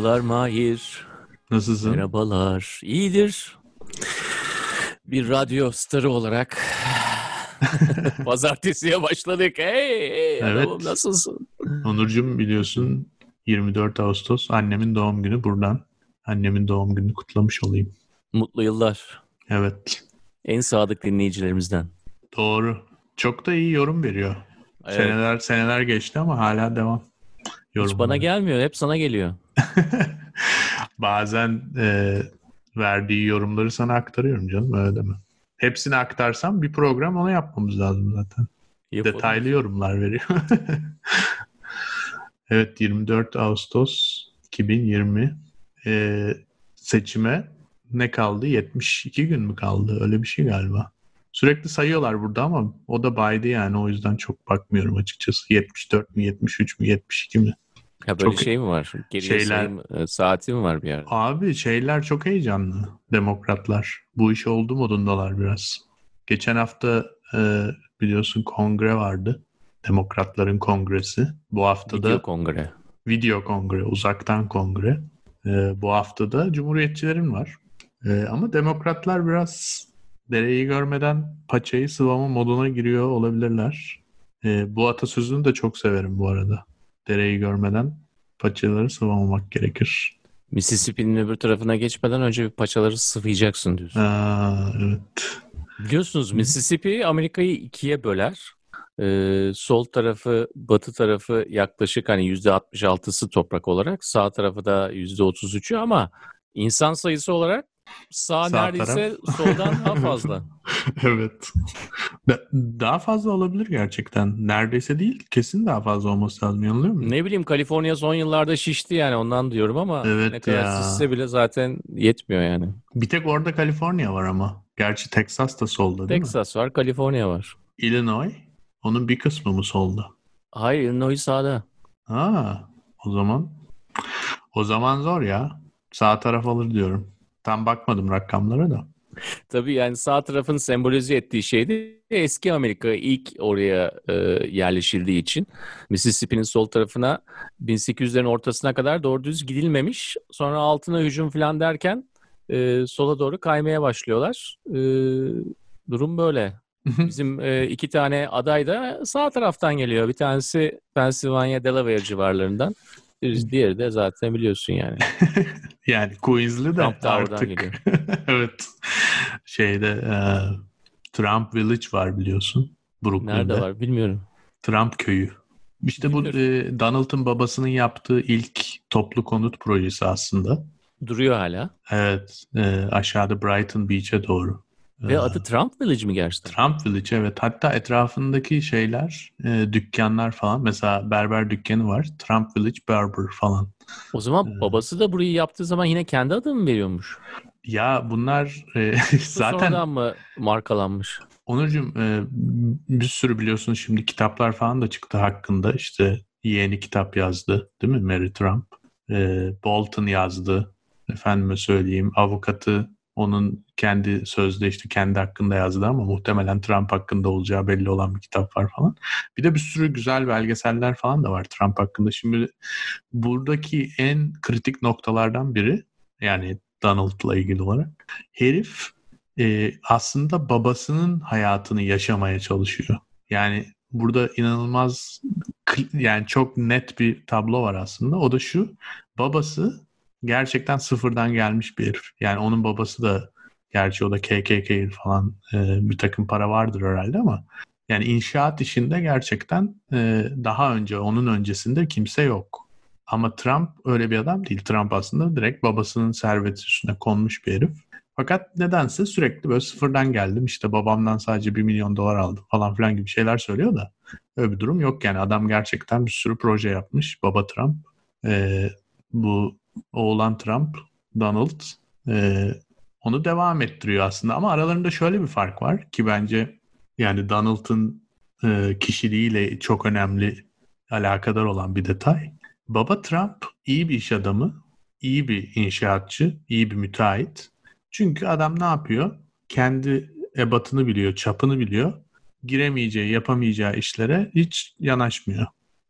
Merhabalar Mahir. Nasılsın? Merhabalar. İyidir. Bir radyo starı olarak pazartesiye başladık. Hey, hey Evet. adamım nasılsın? Onurcuğum biliyorsun 24 Ağustos annemin doğum günü buradan. Annemin doğum gününü kutlamış olayım. Mutlu yıllar. Evet. En sadık dinleyicilerimizden. Doğru. Çok da iyi yorum veriyor. Evet. Seneler seneler geçti ama hala devam. Hiç bana gelmiyor. Hep sana geliyor. Bazen e, verdiği yorumları sana aktarıyorum canım öyle deme. Hepsini aktarsam bir program ona yapmamız lazım zaten. Yapalım. Detaylı yorumlar veriyor. evet 24 Ağustos 2020 Ee, seçime ne kaldı? 72 gün mü kaldı? Öyle bir şey galiba. Sürekli sayıyorlar burada ama o da baydı yani o yüzden çok bakmıyorum açıkçası. 74 mi 73 mü 72 mi? Ha böyle Çok- şey mi var? Geriye şeyler- sayım, e, saati mi var bir yerde? Abi şeyler çok heyecanlı. Demokratlar. Bu iş oldu modundalar biraz. Geçen hafta e, biliyorsun kongre vardı. Demokratların kongresi. Bu hafta da Video kongre. video kongre, uzaktan kongre. Ee, bu hafta da cumhuriyetçilerin var. Ee, ama demokratlar biraz dereyi görmeden paçayı sıvama moduna giriyor olabilirler. Ee, bu atasözünü de çok severim bu arada. Dereyi görmeden paçaları sıvamamak gerekir. Mississippi'nin öbür tarafına geçmeden önce bir paçaları sıvayacaksın diyorsun. Aa, evet. Biliyorsunuz Mississippi Amerika'yı ikiye böler. Ee, sol tarafı, batı tarafı yaklaşık hani %66'sı toprak olarak, sağ tarafı da %33'ü ama insan sayısı olarak sağ, Sağ neredeyse soldan daha fazla. evet. Da- daha fazla olabilir gerçekten. Neredeyse değil. Kesin daha fazla olması lazım. Yanılıyor muyum? Ne bileyim Kaliforniya son yıllarda şişti yani ondan diyorum ama Evet ne kadar ya. şişse bile zaten yetmiyor yani. Bir tek orada Kaliforniya var ama. Gerçi Texas da solda değil mi? Texas var, Kaliforniya var. Illinois onun bir kısmı mı solda? Hayır, Illinois sağda. Ha, o zaman o zaman zor ya. Sağ taraf alır diyorum. Tam bakmadım rakamlara da. Tabii yani sağ tarafın sembolize ettiği şeydi eski Amerika ilk oraya e, yerleşildiği için Mississippi'nin sol tarafına 1800'lerin ortasına kadar doğru düz gidilmemiş. Sonra altına hücum falan derken e, sola doğru kaymaya başlıyorlar. E, durum böyle. Bizim e, iki tane aday da sağ taraftan geliyor. Bir tanesi Pennsylvania, Delaware civarlarından. Bir- Diğeri de zaten biliyorsun yani. yani Queens'li de Trump artık. geliyor. evet. Şeyde e, Trump Village var biliyorsun. Brooklyn'de. Nerede var bilmiyorum. Trump köyü. İşte bu e, Donald'ın babasının yaptığı ilk toplu konut projesi aslında. Duruyor hala. Evet. e, aşağıda Brighton Beach'e doğru. Ve E, adı Trump Village mi gerçekten? Trump Village evet. Hatta etrafındaki şeyler, e, dükkanlar falan. Mesela berber dükkanı var. Trump Village Barber falan. O zaman Ee, babası da burayı yaptığı zaman yine kendi adını mı veriyormuş? Ya bunlar e, zaten Sonradan mı markalanmış? Onurcuğum e, bir sürü biliyorsun şimdi kitaplar falan da çıktı hakkında. İşte yeğeni kitap yazdı değil mi Mary Trump? E, Bolton yazdı. Efendime söyleyeyim avukatı onun kendi sözde işte kendi hakkında yazdı ama muhtemelen Trump hakkında olacağı belli olan bir kitap var falan. Bir de bir sürü güzel belgeseller falan da var Trump hakkında. Şimdi buradaki en kritik noktalardan biri yani Donald'la ilgili olarak herif e, aslında babasının hayatını yaşamaya çalışıyor. Yani burada inanılmaz yani çok net bir tablo var aslında. O da şu. Babası gerçekten sıfırdan gelmiş bir herif. Yani onun babası da gerçi o da KKK falan e, bir takım para vardır herhalde ama yani inşaat işinde gerçekten e, daha önce onun öncesinde kimse yok. Ama Trump öyle bir adam değil. Trump aslında direkt babasının serveti üstüne konmuş bir herif. Fakat nedense sürekli böyle sıfırdan geldim işte babamdan sadece 1 milyon dolar aldım falan filan gibi şeyler söylüyor da öyle bir durum yok yani adam gerçekten bir sürü proje yapmış baba Trump Ee, bu oğlan Trump Donald ee, onu devam ettiriyor aslında ama aralarında şöyle bir fark var ki bence yani Donald'ın e, kişiliğiyle çok önemli alakadar olan bir detay. Baba Trump iyi bir iş adamı, iyi bir inşaatçı, iyi bir müteahhit. Çünkü adam ne yapıyor? Kendi ebatını biliyor, çapını biliyor. Giremeyeceği, yapamayacağı işlere hiç yanaşmıyor.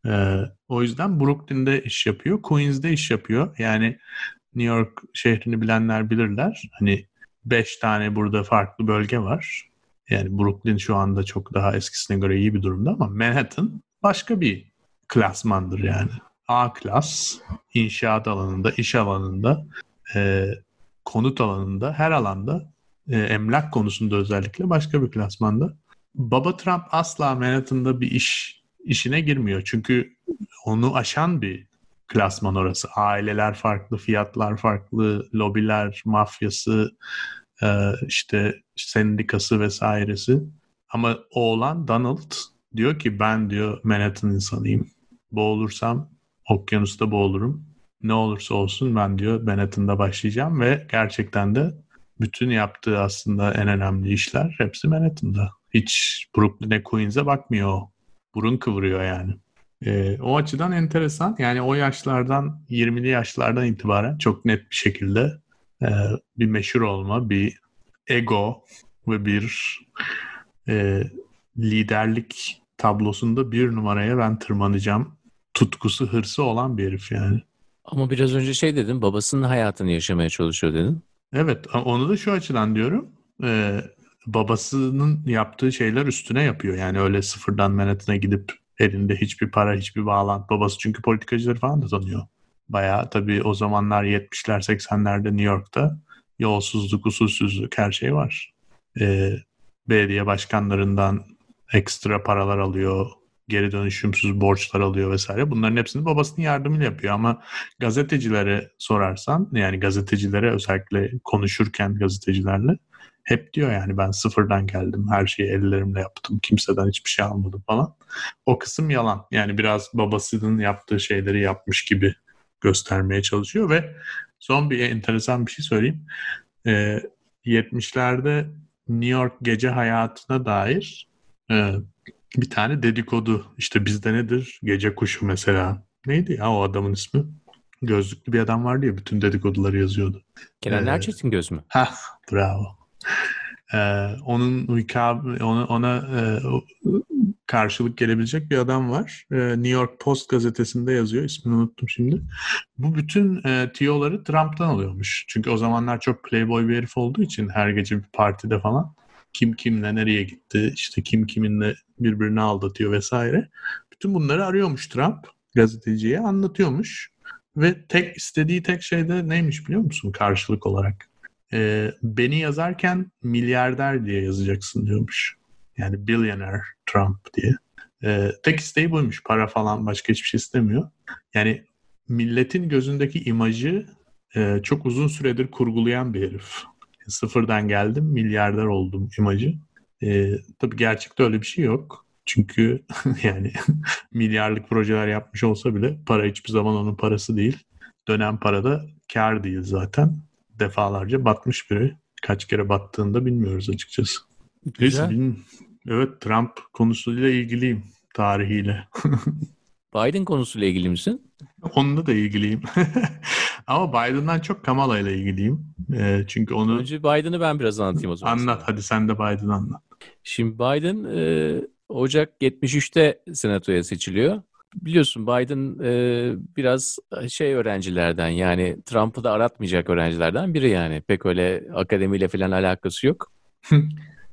Ee, o yüzden Brooklyn'de iş yapıyor, Queens'de iş yapıyor. Yani New York şehrini bilenler bilirler. Hani beş tane burada farklı bölge var. Yani Brooklyn şu anda çok daha eskisine göre iyi bir durumda ama Manhattan başka bir klasmandır yani. A klas, inşaat alanında, iş alanında, e, konut alanında, her alanda, e, emlak konusunda özellikle başka bir klasmanda. Baba Trump asla Manhattan'da bir iş işine girmiyor. Çünkü onu aşan bir klasman orası. Aileler farklı, fiyatlar farklı, lobiler, mafyası, e, işte sendikası vesairesi. Ama oğlan Donald diyor ki ben diyor Manhattan insanıyım. Boğulursam okyanusta boğulurum. Ne olursa olsun ben diyor Manhattan'da başlayacağım ve gerçekten de bütün yaptığı aslında en önemli işler hepsi Manhattan'da. Hiç Brooklyn'e Queens'e bakmıyor. Burun kıvırıyor yani. E, o açıdan enteresan. Yani o yaşlardan 20'li yaşlardan itibaren çok net bir şekilde e, bir meşhur olma, bir ego ve bir e, liderlik tablosunda bir numaraya ben tırmanacağım tutkusu, hırsı olan bir herif yani. Ama biraz önce şey dedin, babasının hayatını yaşamaya çalışıyor dedin. Evet, onu da şu açıdan diyorum. Ee, babasının yaptığı şeyler üstüne yapıyor. Yani öyle sıfırdan Manhattan'a gidip elinde hiçbir para, hiçbir bağlantı. Babası çünkü politikacıları falan da tanıyor. Bayağı tabii o zamanlar 70'ler 80'lerde New York'ta yolsuzluk, usulsüzlük her şey var. Ee, belediye başkanlarından ekstra paralar alıyor, geri dönüşümsüz borçlar alıyor vesaire. Bunların hepsini babasının yardımıyla yapıyor ama gazetecilere sorarsan yani gazetecilere özellikle konuşurken gazetecilerle hep diyor yani ben sıfırdan geldim. Her şeyi ellerimle yaptım. Kimseden hiçbir şey almadım falan. O kısım yalan. Yani biraz babasının yaptığı şeyleri yapmış gibi göstermeye çalışıyor ve son bir enteresan bir şey söyleyeyim. Ee, 70'lerde New York gece hayatına dair e, bir tane dedikodu. İşte bizde nedir? Gece kuşu mesela. Neydi ya o adamın ismi? Gözlüklü bir adam vardı ya bütün dedikoduları yazıyordu. Kenan ee, Erçetin göz mü? Ha, bravo. Ee, onun ona, ona e, karşılık gelebilecek bir adam var. Ee, New York Post gazetesinde yazıyor. İsmini unuttum şimdi. Bu bütün e, tiyoları Trump'tan alıyormuş. Çünkü o zamanlar çok playboy bir herif olduğu için her gece bir partide falan kim kimle nereye gitti, işte kim kiminle birbirini aldatıyor vesaire. Bütün bunları arıyormuş Trump gazeteciye anlatıyormuş. Ve tek istediği tek şey de neymiş biliyor musun karşılık olarak? Ee, beni yazarken milyarder diye yazacaksın diyormuş. Yani billionaire Trump diye. Ee, tek isteği buymuş. Para falan başka hiçbir şey istemiyor. Yani milletin gözündeki imajı e, çok uzun süredir kurgulayan bir herif sıfırdan geldim milyarder oldum imajı. E, tabii gerçekte öyle bir şey yok. Çünkü yani milyarlık projeler yapmış olsa bile para hiçbir zaman onun parası değil. Dönem parada kar değil zaten. Defalarca batmış biri. Kaç kere battığında bilmiyoruz açıkçası. Güzel. Neyse, evet Trump konusuyla ilgiliyim tarihiyle. Biden konusuyla ilgili misin? Onunla da ilgiliyim. Ama Biden'dan çok Kamala ile ilgiliyim. E, çünkü onu... Önce Biden'ı ben biraz anlatayım o zaman. Anlat sana. hadi sen de Biden'ı anlat. Şimdi Biden e, Ocak 73'te senatoya seçiliyor. Biliyorsun Biden e, biraz şey öğrencilerden yani Trump'ı da aratmayacak öğrencilerden biri yani. Pek öyle akademiyle falan alakası yok.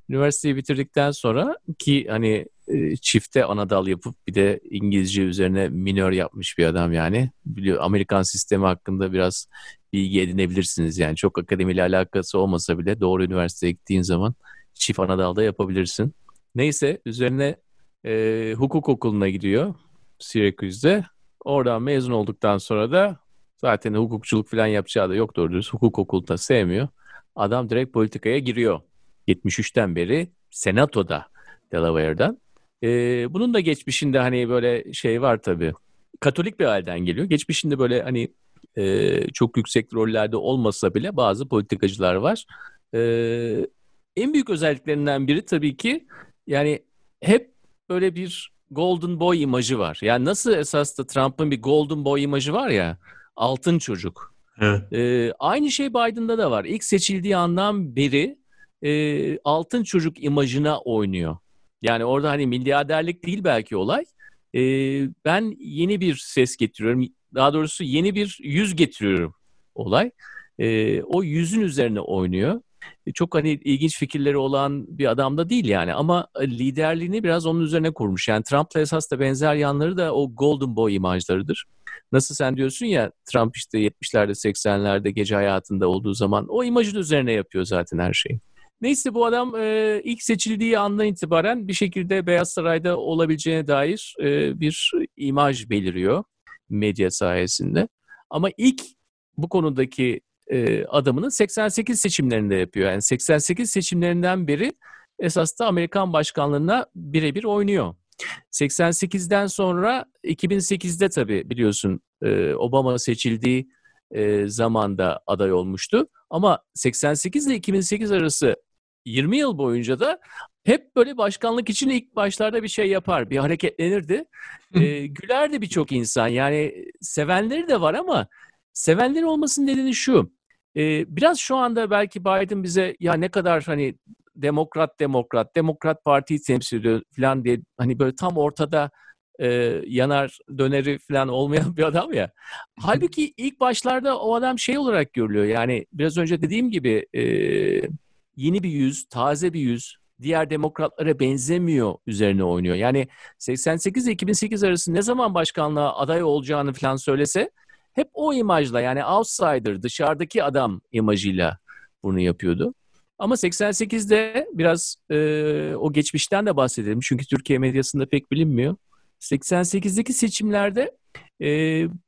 Üniversiteyi bitirdikten sonra ki hani e, çifte ana dal yapıp bir de İngilizce üzerine minör yapmış bir adam yani. Biliyor Amerikan sistemi hakkında biraz bilgi edinebilirsiniz yani. Çok akademiyle alakası olmasa bile doğru üniversiteye gittiğin zaman çift ana dalda yapabilirsin. Neyse üzerine e, hukuk okuluna gidiyor Syracuse'de. Oradan mezun olduktan sonra da zaten hukukçuluk falan yapacağı da yok doğru düz. Hukuk okulunda sevmiyor. Adam direkt politikaya giriyor. 73'ten beri senatoda Delaware'dan. Ee, bunun da geçmişinde hani böyle şey var tabii. Katolik bir aileden geliyor. Geçmişinde böyle hani e, çok yüksek rollerde olmasa bile bazı politikacılar var. E, en büyük özelliklerinden biri tabii ki yani hep böyle bir golden boy imajı var. Yani nasıl esas da Trump'ın bir golden boy imajı var ya altın çocuk. Evet. E, aynı şey Biden'da da var. İlk seçildiği andan beri e, altın çocuk imajına oynuyor. Yani orada hani milyarderlik değil belki olay. e, ben yeni bir ses getiriyorum. Daha doğrusu yeni bir yüz getiriyorum olay. E, o yüzün üzerine oynuyor. E, çok hani ilginç fikirleri olan bir adam da değil yani ama liderliğini biraz onun üzerine kurmuş. Yani Trump'la esas da benzer yanları da o Golden Boy imajlarıdır. Nasıl sen diyorsun ya Trump işte 70'lerde 80'lerde gece hayatında olduğu zaman o imajın üzerine yapıyor zaten her şeyi. Neyse bu adam e, ilk seçildiği andan itibaren bir şekilde Beyaz Saray'da olabileceğine dair e, bir imaj beliriyor medya sayesinde. Ama ilk bu konudaki e, adımını 88 seçimlerinde yapıyor. Yani 88 seçimlerinden beri esas da Amerikan başkanlığına birebir oynuyor. 88'den sonra 2008'de tabii biliyorsun e, Obama seçildiği e, zamanda aday olmuştu. Ama 88 ile 2008 arası 20 yıl boyunca da hep böyle başkanlık için ilk başlarda bir şey yapar, bir hareketlenirdi. E, gülerdi birçok insan. Yani sevenleri de var ama sevenleri olmasının nedeni şu. E, biraz şu anda belki Biden bize ya ne kadar hani demokrat demokrat, demokrat partiyi temsil ediyor falan diye hani böyle tam ortada e, yanar döneri falan olmayan bir adam ya. Halbuki ilk başlarda o adam şey olarak görülüyor. Yani biraz önce dediğim gibi e, yeni bir yüz, taze bir yüz, diğer demokratlara benzemiyor üzerine oynuyor. Yani 88 ile 2008 arası ne zaman başkanlığa aday olacağını falan söylese hep o imajla yani outsider, dışarıdaki adam imajıyla bunu yapıyordu. Ama 88'de biraz e, o geçmişten de bahsedelim. Çünkü Türkiye medyasında pek bilinmiyor. 88'deki seçimlerde e,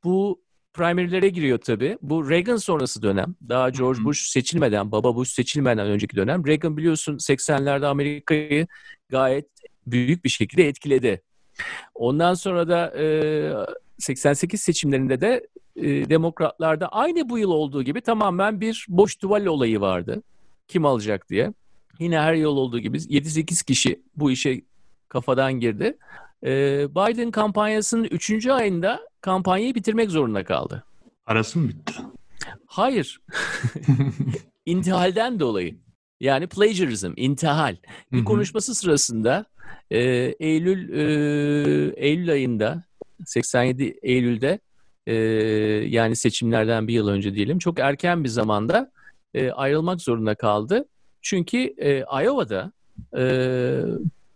bu primary'lere giriyor tabii. Bu Reagan sonrası dönem. Daha George Bush seçilmeden, baba Bush seçilmeden önceki dönem. Reagan biliyorsun 80'lerde Amerika'yı gayet büyük bir şekilde etkiledi. Ondan sonra da e, 88 seçimlerinde de e, demokratlarda aynı bu yıl olduğu gibi tamamen bir boş tuval olayı vardı. Kim alacak diye. Yine her yıl olduğu gibi 7-8 kişi bu işe kafadan girdi. E, Biden kampanyasının 3. ayında kampanyayı bitirmek zorunda kaldı. Arası mı bitti? Hayır. İntihalden dolayı. Yani plagiarism, intihal. Bir konuşması sırasında e, Eylül e, Eylül ayında 87 Eylül'de e, yani seçimlerden bir yıl önce diyelim çok erken bir zamanda e, ayrılmak zorunda kaldı. Çünkü e, Iowa'da e,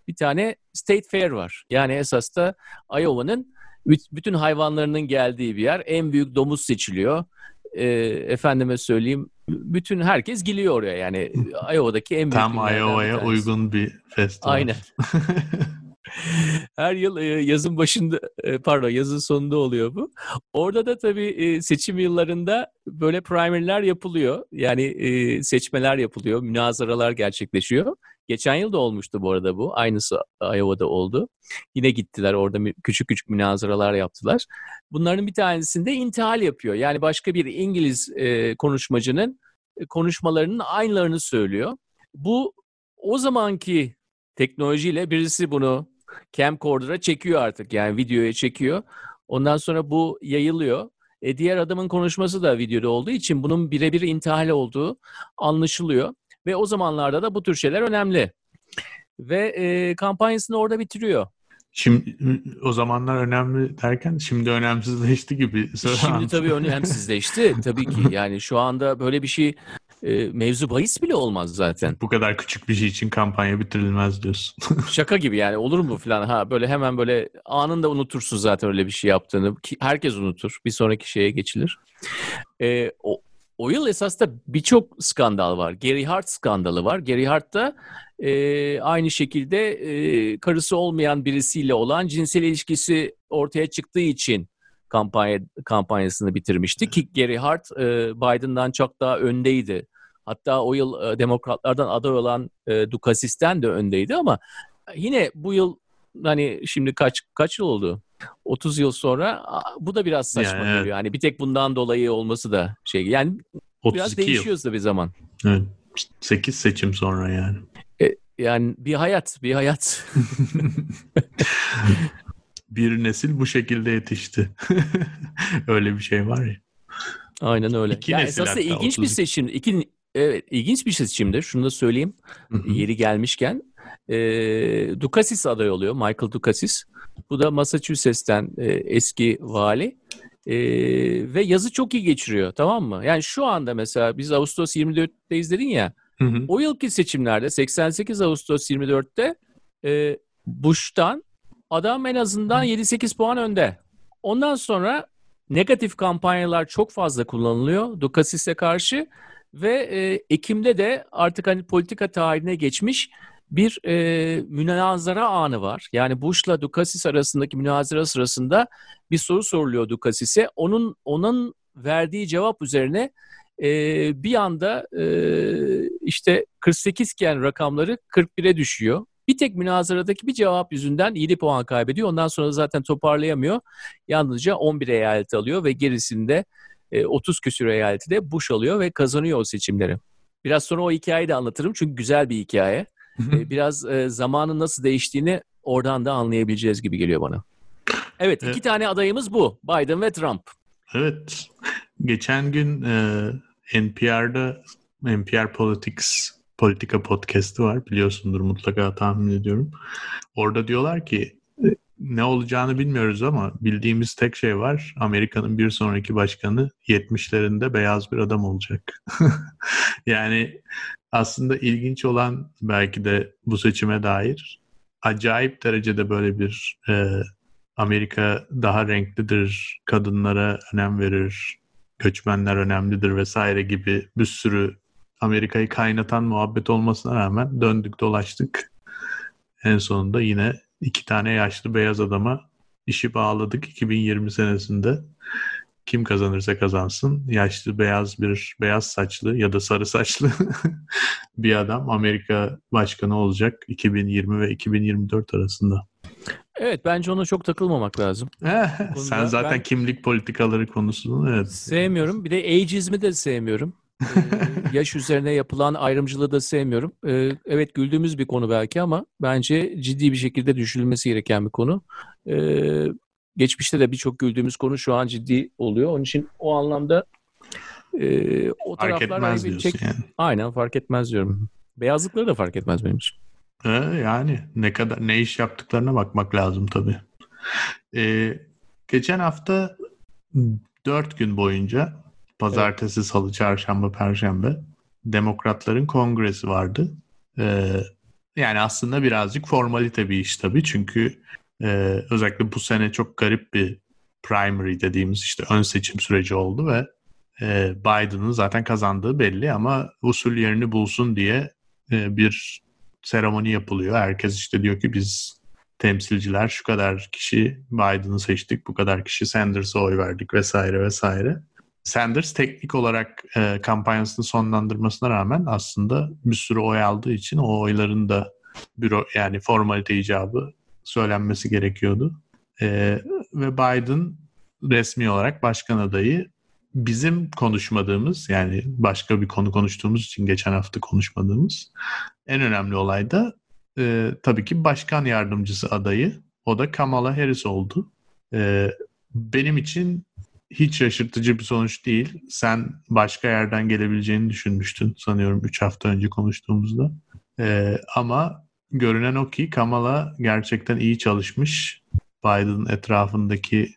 bir tane State Fair var. Yani esas da Iowa'nın bütün hayvanlarının geldiği bir yer. En büyük domuz seçiliyor. E, efendime söyleyeyim bütün herkes geliyor oraya yani Iowa'daki en büyük Tam Iowa'ya uygun bir festival. Aynen. Her yıl yazın başında pardon yazın sonunda oluyor bu. Orada da tabii seçim yıllarında böyle primerler yapılıyor. Yani seçmeler yapılıyor, münazaralar gerçekleşiyor. Geçen yıl da olmuştu bu arada bu. Aynısı Iowa'da oldu. Yine gittiler orada küçük küçük münazaralar yaptılar. Bunların bir tanesinde intihal yapıyor. Yani başka bir İngiliz konuşmacının konuşmalarının aynılarını söylüyor. Bu o zamanki teknolojiyle birisi bunu camcorder'a çekiyor artık yani videoya çekiyor. Ondan sonra bu yayılıyor. E, diğer adamın konuşması da videoda olduğu için bunun birebir intihal olduğu anlaşılıyor. Ve o zamanlarda da bu tür şeyler önemli. Ve e, kampanyasını orada bitiriyor. Şimdi o zamanlar önemli derken şimdi önemsizleşti gibi. Şimdi tabii önemsizleşti tabii ki. Yani şu anda böyle bir şey e, mevzu bahis bile olmaz zaten. Bu kadar küçük bir şey için kampanya bitirilmez diyorsun. Şaka gibi yani olur mu falan ha böyle hemen böyle anında unutursun zaten öyle bir şey yaptığını. Ki herkes unutur. Bir sonraki şeye geçilir. E, o, o yıl esas da birçok skandal var. Gary Hart skandalı var. Gary Hart da e, aynı şekilde e, karısı olmayan birisiyle olan cinsel ilişkisi ortaya çıktığı için kampanya kampanyasını bitirmişti ki Gary Hart e, Biden'dan çok daha öndeydi. Hatta o yıl e, demokratlardan aday olan e, Dukasis'ten de öndeydi ama yine bu yıl hani şimdi kaç kaç yıl oldu? 30 yıl sonra bu da biraz saçma yani, geliyor. Yani bir tek bundan dolayı olması da şey yani biraz değişiyor bir zaman. Evet. 8 seçim sonra yani. E, yani bir hayat, bir hayat. bir nesil bu şekilde yetişti. öyle bir şey var ya. Aynen öyle. İki yani esasında ilginç 30... bir seçim. İki, Evet, ilginç bir seçimdir. Şunu da söyleyeyim. Yeri gelmişken. E, Dukasis aday oluyor. Michael Dukasis. Bu da Massachusetts'ten e, eski vali. E, ve yazı çok iyi geçiriyor tamam mı? Yani şu anda mesela biz Ağustos 24'teyiz dedin ya. O yılki seçimlerde 88 Ağustos 24'te e, Bush'tan adam en azından 7-8 puan önde. Ondan sonra negatif kampanyalar çok fazla kullanılıyor Dukasis'e karşı ve e, Ekim'de de artık hani politika tarihine geçmiş bir e, münazara anı var. Yani Bush'la Dukasis arasındaki münazara sırasında bir soru soruluyor Dukasis'e. Onun onun verdiği cevap üzerine e, bir anda e, işte 48 iken rakamları 41'e düşüyor. Bir tek münazaradaki bir cevap yüzünden 7 puan kaybediyor. Ondan sonra zaten toparlayamıyor. Yalnızca 11 eyalet alıyor ve gerisinde e, 30 küsür eyaleti de Bush alıyor ve kazanıyor o seçimleri. Biraz sonra o hikayeyi de anlatırım çünkü güzel bir hikaye. e, biraz e, zamanın nasıl değiştiğini oradan da anlayabileceğiz gibi geliyor bana. Evet, evet. iki tane adayımız bu. Biden ve Trump. Evet. Geçen gün e, NPR'da NPR Politics politika podcast'i var biliyorsundur mutlaka tahmin ediyorum. Orada diyorlar ki ne olacağını bilmiyoruz ama bildiğimiz tek şey var. Amerika'nın bir sonraki başkanı 70'lerinde beyaz bir adam olacak. yani aslında ilginç olan belki de bu seçime dair acayip derecede böyle bir e, Amerika daha renklidir, kadınlara önem verir, göçmenler önemlidir vesaire gibi bir sürü Amerika'yı kaynatan muhabbet olmasına rağmen döndük dolaştık. En sonunda yine iki tane yaşlı beyaz adama işi bağladık 2020 senesinde. Kim kazanırsa kazansın yaşlı beyaz bir beyaz saçlı ya da sarı saçlı bir adam Amerika başkanı olacak 2020 ve 2024 arasında. Evet bence ona çok takılmamak lazım. Sen zaten ben kimlik politikaları konusunu evet. Sevmiyorum. Bir de ageizmi de sevmiyorum yaş üzerine yapılan ayrımcılığı da sevmiyorum. Ee, evet güldüğümüz bir konu belki ama bence ciddi bir şekilde düşünülmesi gereken bir konu. Ee, geçmişte de birçok güldüğümüz konu şu an ciddi oluyor. Onun için o anlamda e, o fark etmez diyorsun çek... yani. Aynen fark etmez diyorum. Beyazlıkları da fark etmez benim için. Ee, yani ne kadar ne iş yaptıklarına bakmak lazım tabii. Ee, geçen hafta dört gün boyunca Pazartesi, evet. salı, çarşamba, perşembe demokratların kongresi vardı. Ee, yani aslında birazcık formalite bir iş tabii. Çünkü e, özellikle bu sene çok garip bir primary dediğimiz işte ön seçim süreci oldu ve e, Biden'ın zaten kazandığı belli ama usul yerini bulsun diye e, bir seremoni yapılıyor. Herkes işte diyor ki biz temsilciler şu kadar kişi Biden'ı seçtik, bu kadar kişi Sanders'a oy verdik vesaire vesaire. Sanders teknik olarak e, kampanyasını sonlandırmasına rağmen aslında bir sürü oy aldığı için o oyların da büro yani formalite icabı söylenmesi gerekiyordu. E, ve Biden resmi olarak başkan adayı bizim konuşmadığımız yani başka bir konu konuştuğumuz için geçen hafta konuşmadığımız en önemli olay da e, tabii ki başkan yardımcısı adayı. O da Kamala Harris oldu. E, benim için hiç şaşırtıcı bir sonuç değil. Sen başka yerden gelebileceğini düşünmüştün sanıyorum 3 hafta önce konuştuğumuzda. Ee, ama görünen o ki Kamala gerçekten iyi çalışmış. Biden etrafındaki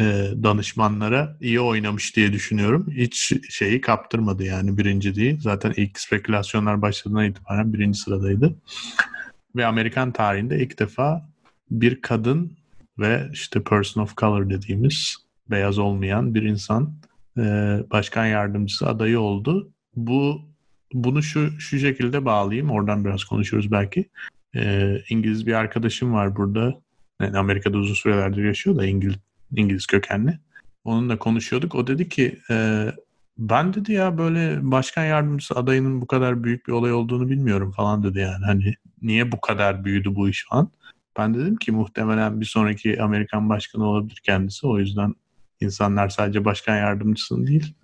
e, danışmanlara iyi oynamış diye düşünüyorum. Hiç şeyi kaptırmadı yani birinci değil. Zaten ilk spekülasyonlar başladığına itibaren birinci sıradaydı. Ve Amerikan tarihinde ilk defa bir kadın ve işte person of color dediğimiz beyaz olmayan bir insan e, başkan yardımcısı adayı oldu. Bu bunu şu şu şekilde bağlayayım. Oradan biraz konuşuruz belki. E, İngiliz bir arkadaşım var burada. Yani Amerika'da uzun sürelerdir yaşıyor da İngiliz, İngiliz kökenli. Onunla konuşuyorduk. O dedi ki e, ben dedi ya böyle başkan yardımcısı adayının bu kadar büyük bir olay olduğunu bilmiyorum falan dedi yani. Hani niye bu kadar büyüdü bu iş falan. Ben dedim ki muhtemelen bir sonraki Amerikan başkanı olabilir kendisi. O yüzden İnsanlar sadece başkan yardımcısını değil,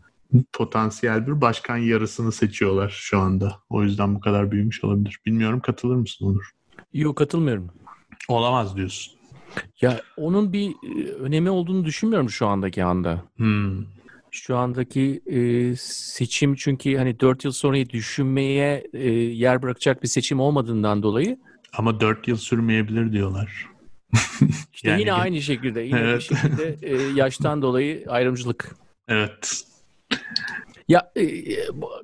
potansiyel bir başkan yarısını seçiyorlar şu anda. O yüzden bu kadar büyümüş olabilir. Bilmiyorum katılır mısın Onur? Yok katılmıyorum. Olamaz diyorsun. Ya onun bir e, önemi olduğunu düşünmüyorum şu andaki anda. Hmm. Şu andaki e, seçim çünkü hani 4 yıl sonrayı düşünmeye e, yer bırakacak bir seçim olmadığından dolayı. Ama 4 yıl sürmeyebilir diyorlar. İşte yani, yine aynı şekilde, yine evet. bir şekilde e, yaştan dolayı ayrımcılık. Evet. Ya e,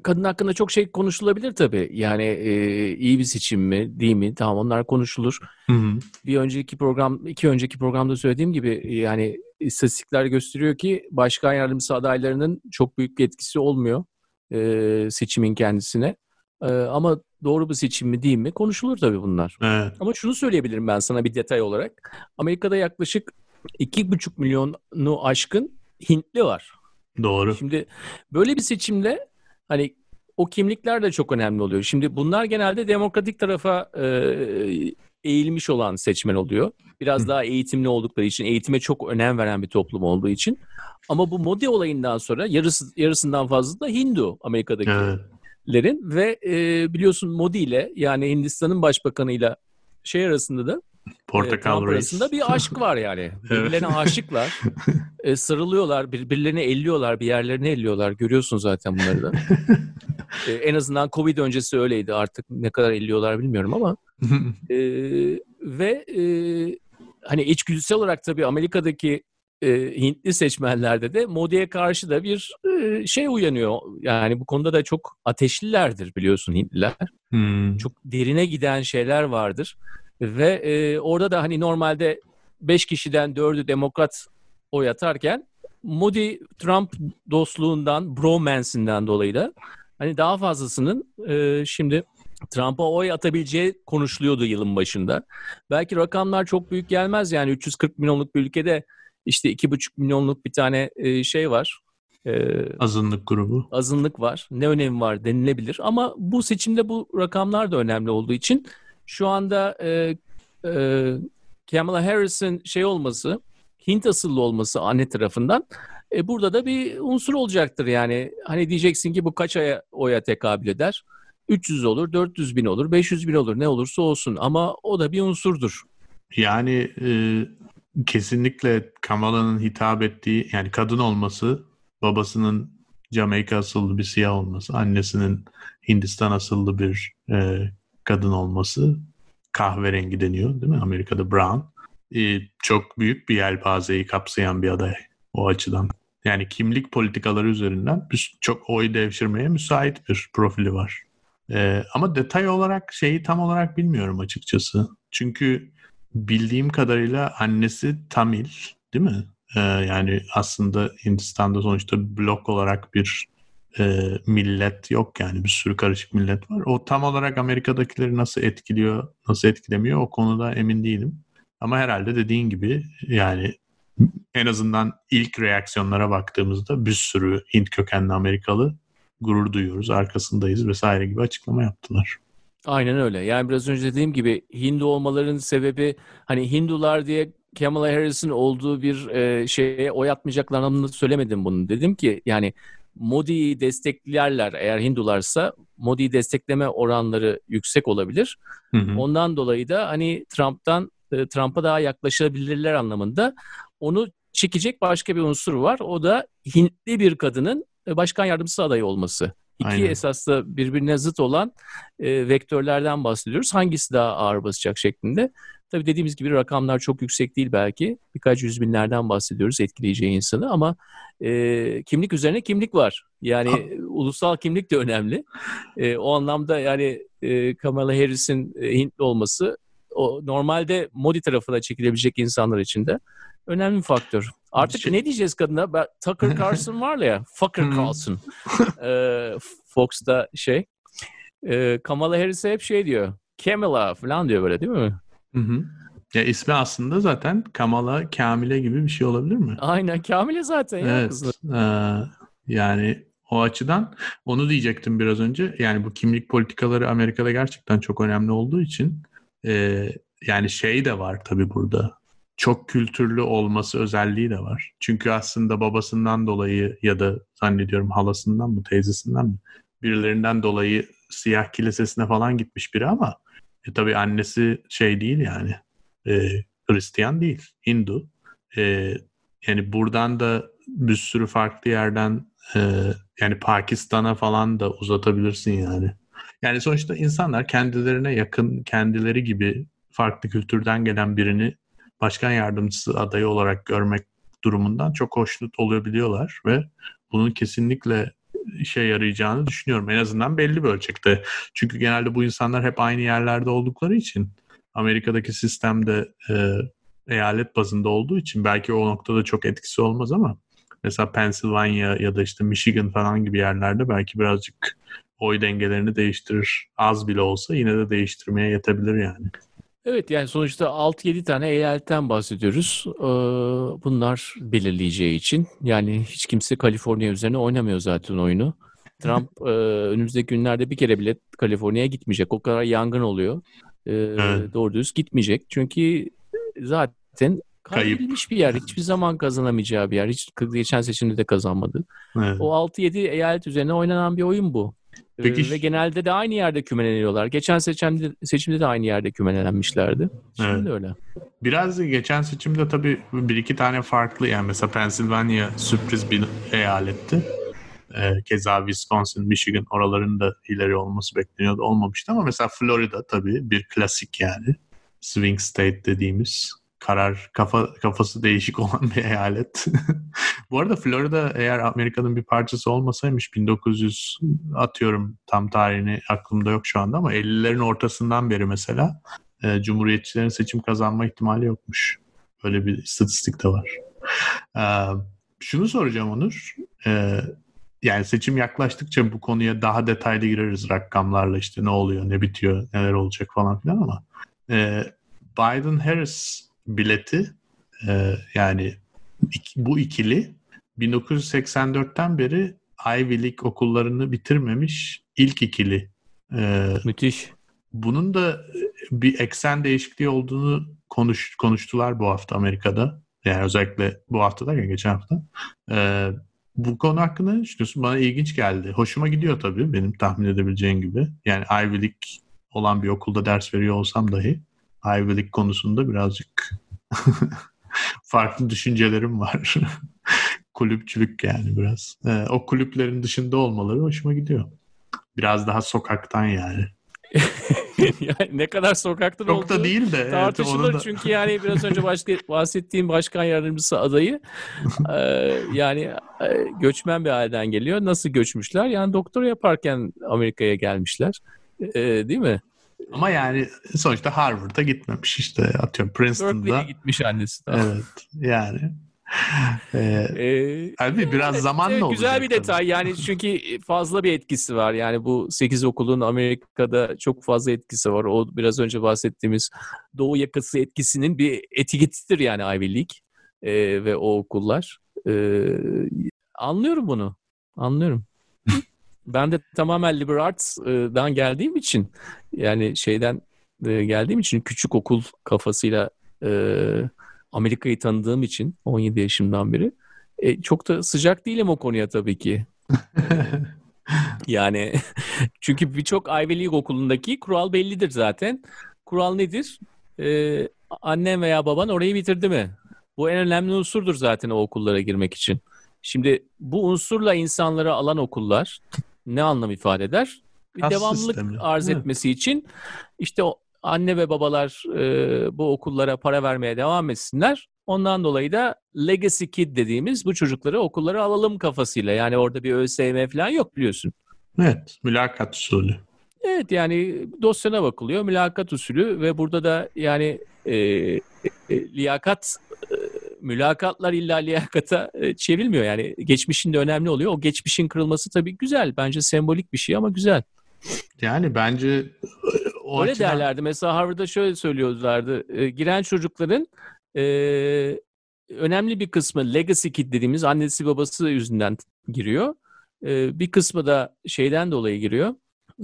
kadın hakkında çok şey konuşulabilir tabii. Yani e, iyi bir seçim mi, değil mi? Tamam onlar konuşulur. Hı hı. Bir önceki program, iki önceki programda söylediğim gibi yani istatistikler gösteriyor ki başkan yardımcısı adaylarının çok büyük bir etkisi olmuyor e, seçimin kendisine. E, ama doğru bir seçim mi değil mi konuşulur tabii bunlar. Evet. Ama şunu söyleyebilirim ben sana bir detay olarak. Amerika'da yaklaşık iki buçuk milyonu aşkın Hintli var. Doğru. Şimdi böyle bir seçimde hani o kimlikler de çok önemli oluyor. Şimdi bunlar genelde demokratik tarafa e, eğilmiş olan seçmen oluyor. Biraz Hı. daha eğitimli oldukları için, eğitime çok önem veren bir toplum olduğu için. Ama bu Modi olayından sonra yarısı yarısından fazla da Hindu Amerika'dakilerin evet. Ve e, biliyorsun Modi ile yani Hindistan'ın başbakanıyla şey arasında da Portakal e, arasında bir aşk var yani. Birbirlerine aşıklar. e, sarılıyorlar, birbirlerini elliyorlar, bir yerlerini elliyorlar. Görüyorsun zaten bunları da. e, en azından Covid öncesi öyleydi. Artık ne kadar elliyorlar bilmiyorum ama. e, ve e, hani içgüdüsel olarak tabii Amerika'daki e, Hintli seçmenlerde de Modi'ye karşı da bir e, şey uyanıyor. Yani bu konuda da çok ateşlilerdir biliyorsun Hintliler. Hmm. Çok derine giden şeyler vardır. Ve e, orada da hani normalde 5 kişiden 4'ü demokrat oy atarken Modi Trump dostluğundan, bromance'inden dolayı da hani daha fazlasının e, şimdi Trump'a oy atabileceği konuşuluyordu yılın başında. Belki rakamlar çok büyük gelmez yani 340 milyonluk bir ülkede işte 2,5 milyonluk bir tane e, şey var. E, azınlık grubu. Azınlık var. Ne önemi var denilebilir. Ama bu seçimde bu rakamlar da önemli olduğu için şu anda e, e, Kamala Harris'in şey olması, Hint asıllı olması anne tarafından e, burada da bir unsur olacaktır yani. Hani diyeceksin ki bu kaç aya oya tekabül eder? 300 olur, 400 bin olur, 500 bin olur ne olursa olsun ama o da bir unsurdur. Yani e, kesinlikle Kamala'nın hitap ettiği yani kadın olması, babasının Jamaika asıllı bir siyah olması, annesinin Hindistan asıllı bir e, kadın olması kahverengi deniyor değil mi? Amerika'da brown. Ee, çok büyük bir yelpazeyi kapsayan bir aday o açıdan. Yani kimlik politikaları üzerinden çok oy devşirmeye müsait bir profili var. Ee, ama detay olarak şeyi tam olarak bilmiyorum açıkçası. Çünkü bildiğim kadarıyla annesi Tamil değil mi? Ee, yani aslında Hindistan'da sonuçta blok olarak bir e, millet yok yani bir sürü karışık millet var. O tam olarak Amerika'dakileri nasıl etkiliyor, nasıl etkilemiyor o konuda emin değilim. Ama herhalde dediğin gibi yani en azından ilk reaksiyonlara baktığımızda bir sürü Hint kökenli Amerikalı gurur duyuyoruz, arkasındayız vesaire gibi açıklama yaptılar. Aynen öyle. Yani biraz önce dediğim gibi Hindu olmalarının sebebi hani Hindular diye Kamala Harris'in olduğu bir e, şeye oy atmayacaklar anlamında söylemedim bunu. Dedim ki yani Modi'yi desteklerler eğer Hindularsa Modi'yi destekleme oranları yüksek olabilir. Hı hı. Ondan dolayı da hani Trump'tan e, Trump'a daha yaklaşabilirler anlamında onu çekecek başka bir unsur var. O da Hintli bir kadının başkan yardımcısı adayı olması. İki Aynen. esas da birbirine zıt olan e, vektörlerden bahsediyoruz. Hangisi daha ağır basacak şeklinde. Tabii dediğimiz gibi rakamlar çok yüksek değil belki. Birkaç yüz binlerden bahsediyoruz etkileyeceği insanı ama e, kimlik üzerine kimlik var. Yani ha. ulusal kimlik de önemli. E, o anlamda yani e, Kamala Harris'in e, Hintli olması o normalde Modi tarafına çekilebilecek insanlar için de önemli bir faktör. Artık şey... ne diyeceğiz kadına? Ben, Tucker Carlson var ya, Fucker hmm. Carlson. ee, Fox'ta şey. E, Kamala Harris'e hep şey diyor. Kamala falan diyor böyle değil mi? Hı hı. Ya ismi aslında zaten Kamala Kamile gibi bir şey olabilir mi? Aynen Kamile zaten. Evet. Ya, e, yani o açıdan onu diyecektim biraz önce. Yani bu kimlik politikaları Amerika'da gerçekten çok önemli olduğu için e, yani şey de var tabii burada. Çok kültürlü olması özelliği de var. Çünkü aslında babasından dolayı ya da zannediyorum halasından mı teyzesinden mi birilerinden dolayı siyah kilisesine falan gitmiş biri ama e, tabii annesi şey değil yani e, Hristiyan değil, Hindu. E, yani buradan da bir sürü farklı yerden e, yani Pakistan'a falan da uzatabilirsin yani. Yani sonuçta insanlar kendilerine yakın, kendileri gibi farklı kültürden gelen birini başkan yardımcısı adayı olarak görmek durumundan çok hoşnut olabiliyorlar ve bunun kesinlikle işe yarayacağını düşünüyorum. En azından belli bir ölçekte. Çünkü genelde bu insanlar hep aynı yerlerde oldukları için Amerika'daki sistemde e, eyalet bazında olduğu için belki o noktada çok etkisi olmaz ama mesela Pennsylvania ya da işte Michigan falan gibi yerlerde belki birazcık oy dengelerini değiştirir. Az bile olsa yine de değiştirmeye yetebilir yani. Evet yani sonuçta 6-7 tane eyaletten bahsediyoruz. Ee, bunlar belirleyeceği için. Yani hiç kimse Kaliforniya üzerine oynamıyor zaten oyunu. Trump e, önümüzdeki günlerde bir kere bile Kaliforniya'ya gitmeyecek. O kadar yangın oluyor. Ee, evet. Doğru düz gitmeyecek. Çünkü zaten kaybedilmiş bir yer. Hiçbir zaman kazanamayacağı bir yer. Hiç geçen seçimde de kazanmadı. Evet. O 6-7 eyalet üzerine oynanan bir oyun bu. Peki. Ee, ve genelde de aynı yerde kümeleniyorlar. Geçen seçimde, seçimde de aynı yerde kümelenmişlerdi. Şimdi evet. öyle. Biraz geçen seçimde tabii bir iki tane farklı yani mesela Pennsylvania sürpriz bir eyaletti. Ee, keza Wisconsin, Michigan oraların da ileri olması bekleniyordu. Olmamıştı ama mesela Florida tabii bir klasik yani. Swing state dediğimiz karar kafa kafası değişik olan bir eyalet. Bu arada Florida eğer Amerika'nın bir parçası olmasaymış 1900 atıyorum tam tarihini aklımda yok şu anda ama 50'lerin ortasından beri mesela e, Cumhuriyetçilerin seçim kazanma ihtimali yokmuş. Böyle bir istatistik de var. E, şunu soracağım Onur. E, yani seçim yaklaştıkça bu konuya daha detaylı gireriz rakamlarla işte ne oluyor, ne bitiyor, neler olacak falan filan ama e, Biden-Harris bileti e, yani bu ikili 1984'ten beri Ivy League okullarını bitirmemiş ilk ikili. E, Müthiş. Bunun da bir eksen değişikliği olduğunu konuş, konuştular bu hafta Amerika'da. Yani özellikle bu hafta derken geçen hafta. E, bu konu hakkında ne düşünüyorsun? Bana ilginç geldi. Hoşuma gidiyor tabii benim tahmin edebileceğin gibi. Yani Ivy League olan bir okulda ders veriyor olsam dahi League konusunda birazcık farklı düşüncelerim var. Kulüpçülük yani biraz. Ee, o kulüplerin dışında olmaları hoşuma gidiyor. Biraz daha sokaktan yani. yani ne kadar sokaktan Çok olduğu da değil de. Tartışılır evet, da... çünkü yani biraz önce başka, bahsettiğim başkan yardımcısı adayı e, yani e, göçmen bir aileden geliyor. Nasıl göçmüşler? Yani doktora yaparken Amerika'ya gelmişler. E, değil mi? Ama yani sonuçta Harvard'a gitmemiş işte atıyorum Princeton'da. Berkeley'e gitmiş annesi. Daha. Evet yani. Ee, ee, biraz evet, zamanla evet, olacak. Güzel bir detay tabii. yani çünkü fazla bir etkisi var. Yani bu 8 okulun Amerika'da çok fazla etkisi var. O biraz önce bahsettiğimiz Doğu yakası etkisinin bir etiketidir yani Ivy League ee, ve o okullar. Ee, anlıyorum bunu. Anlıyorum. Ben de tamamen liberal arts'dan geldiğim için yani şeyden e, geldiğim için küçük okul kafasıyla e, Amerika'yı tanıdığım için 17 yaşımdan beri e, çok da sıcak değilim o konuya tabii ki. yani çünkü birçok Ivy League okulundaki kural bellidir zaten. Kural nedir? Ee, annen veya baban orayı bitirdi mi? Bu en önemli unsurdur zaten o okullara girmek için. Şimdi bu unsurla insanları alan okullar ne anlam ifade eder? Bir Kas devamlılık sistemi. arz etmesi için işte o anne ve babalar e, bu okullara para vermeye devam etsinler. Ondan dolayı da legacy kid dediğimiz bu çocukları okullara alalım kafasıyla. Yani orada bir ÖSYM falan yok biliyorsun. Evet, mülakat usulü. Evet yani dosyana bakılıyor, mülakat usulü ve burada da yani e, e, liyakat mülakatlar illa liyakata e, çevrilmiyor. Yani geçmişin de önemli oluyor. O geçmişin kırılması tabii güzel. Bence sembolik bir şey ama güzel. Yani bence e, o Öyle açıdan... derlerdi. Mesela Harvard'da şöyle söylüyorlardı. E, giren çocukların e, önemli bir kısmı legacy kid dediğimiz annesi babası yüzünden giriyor. E, bir kısmı da şeyden dolayı giriyor.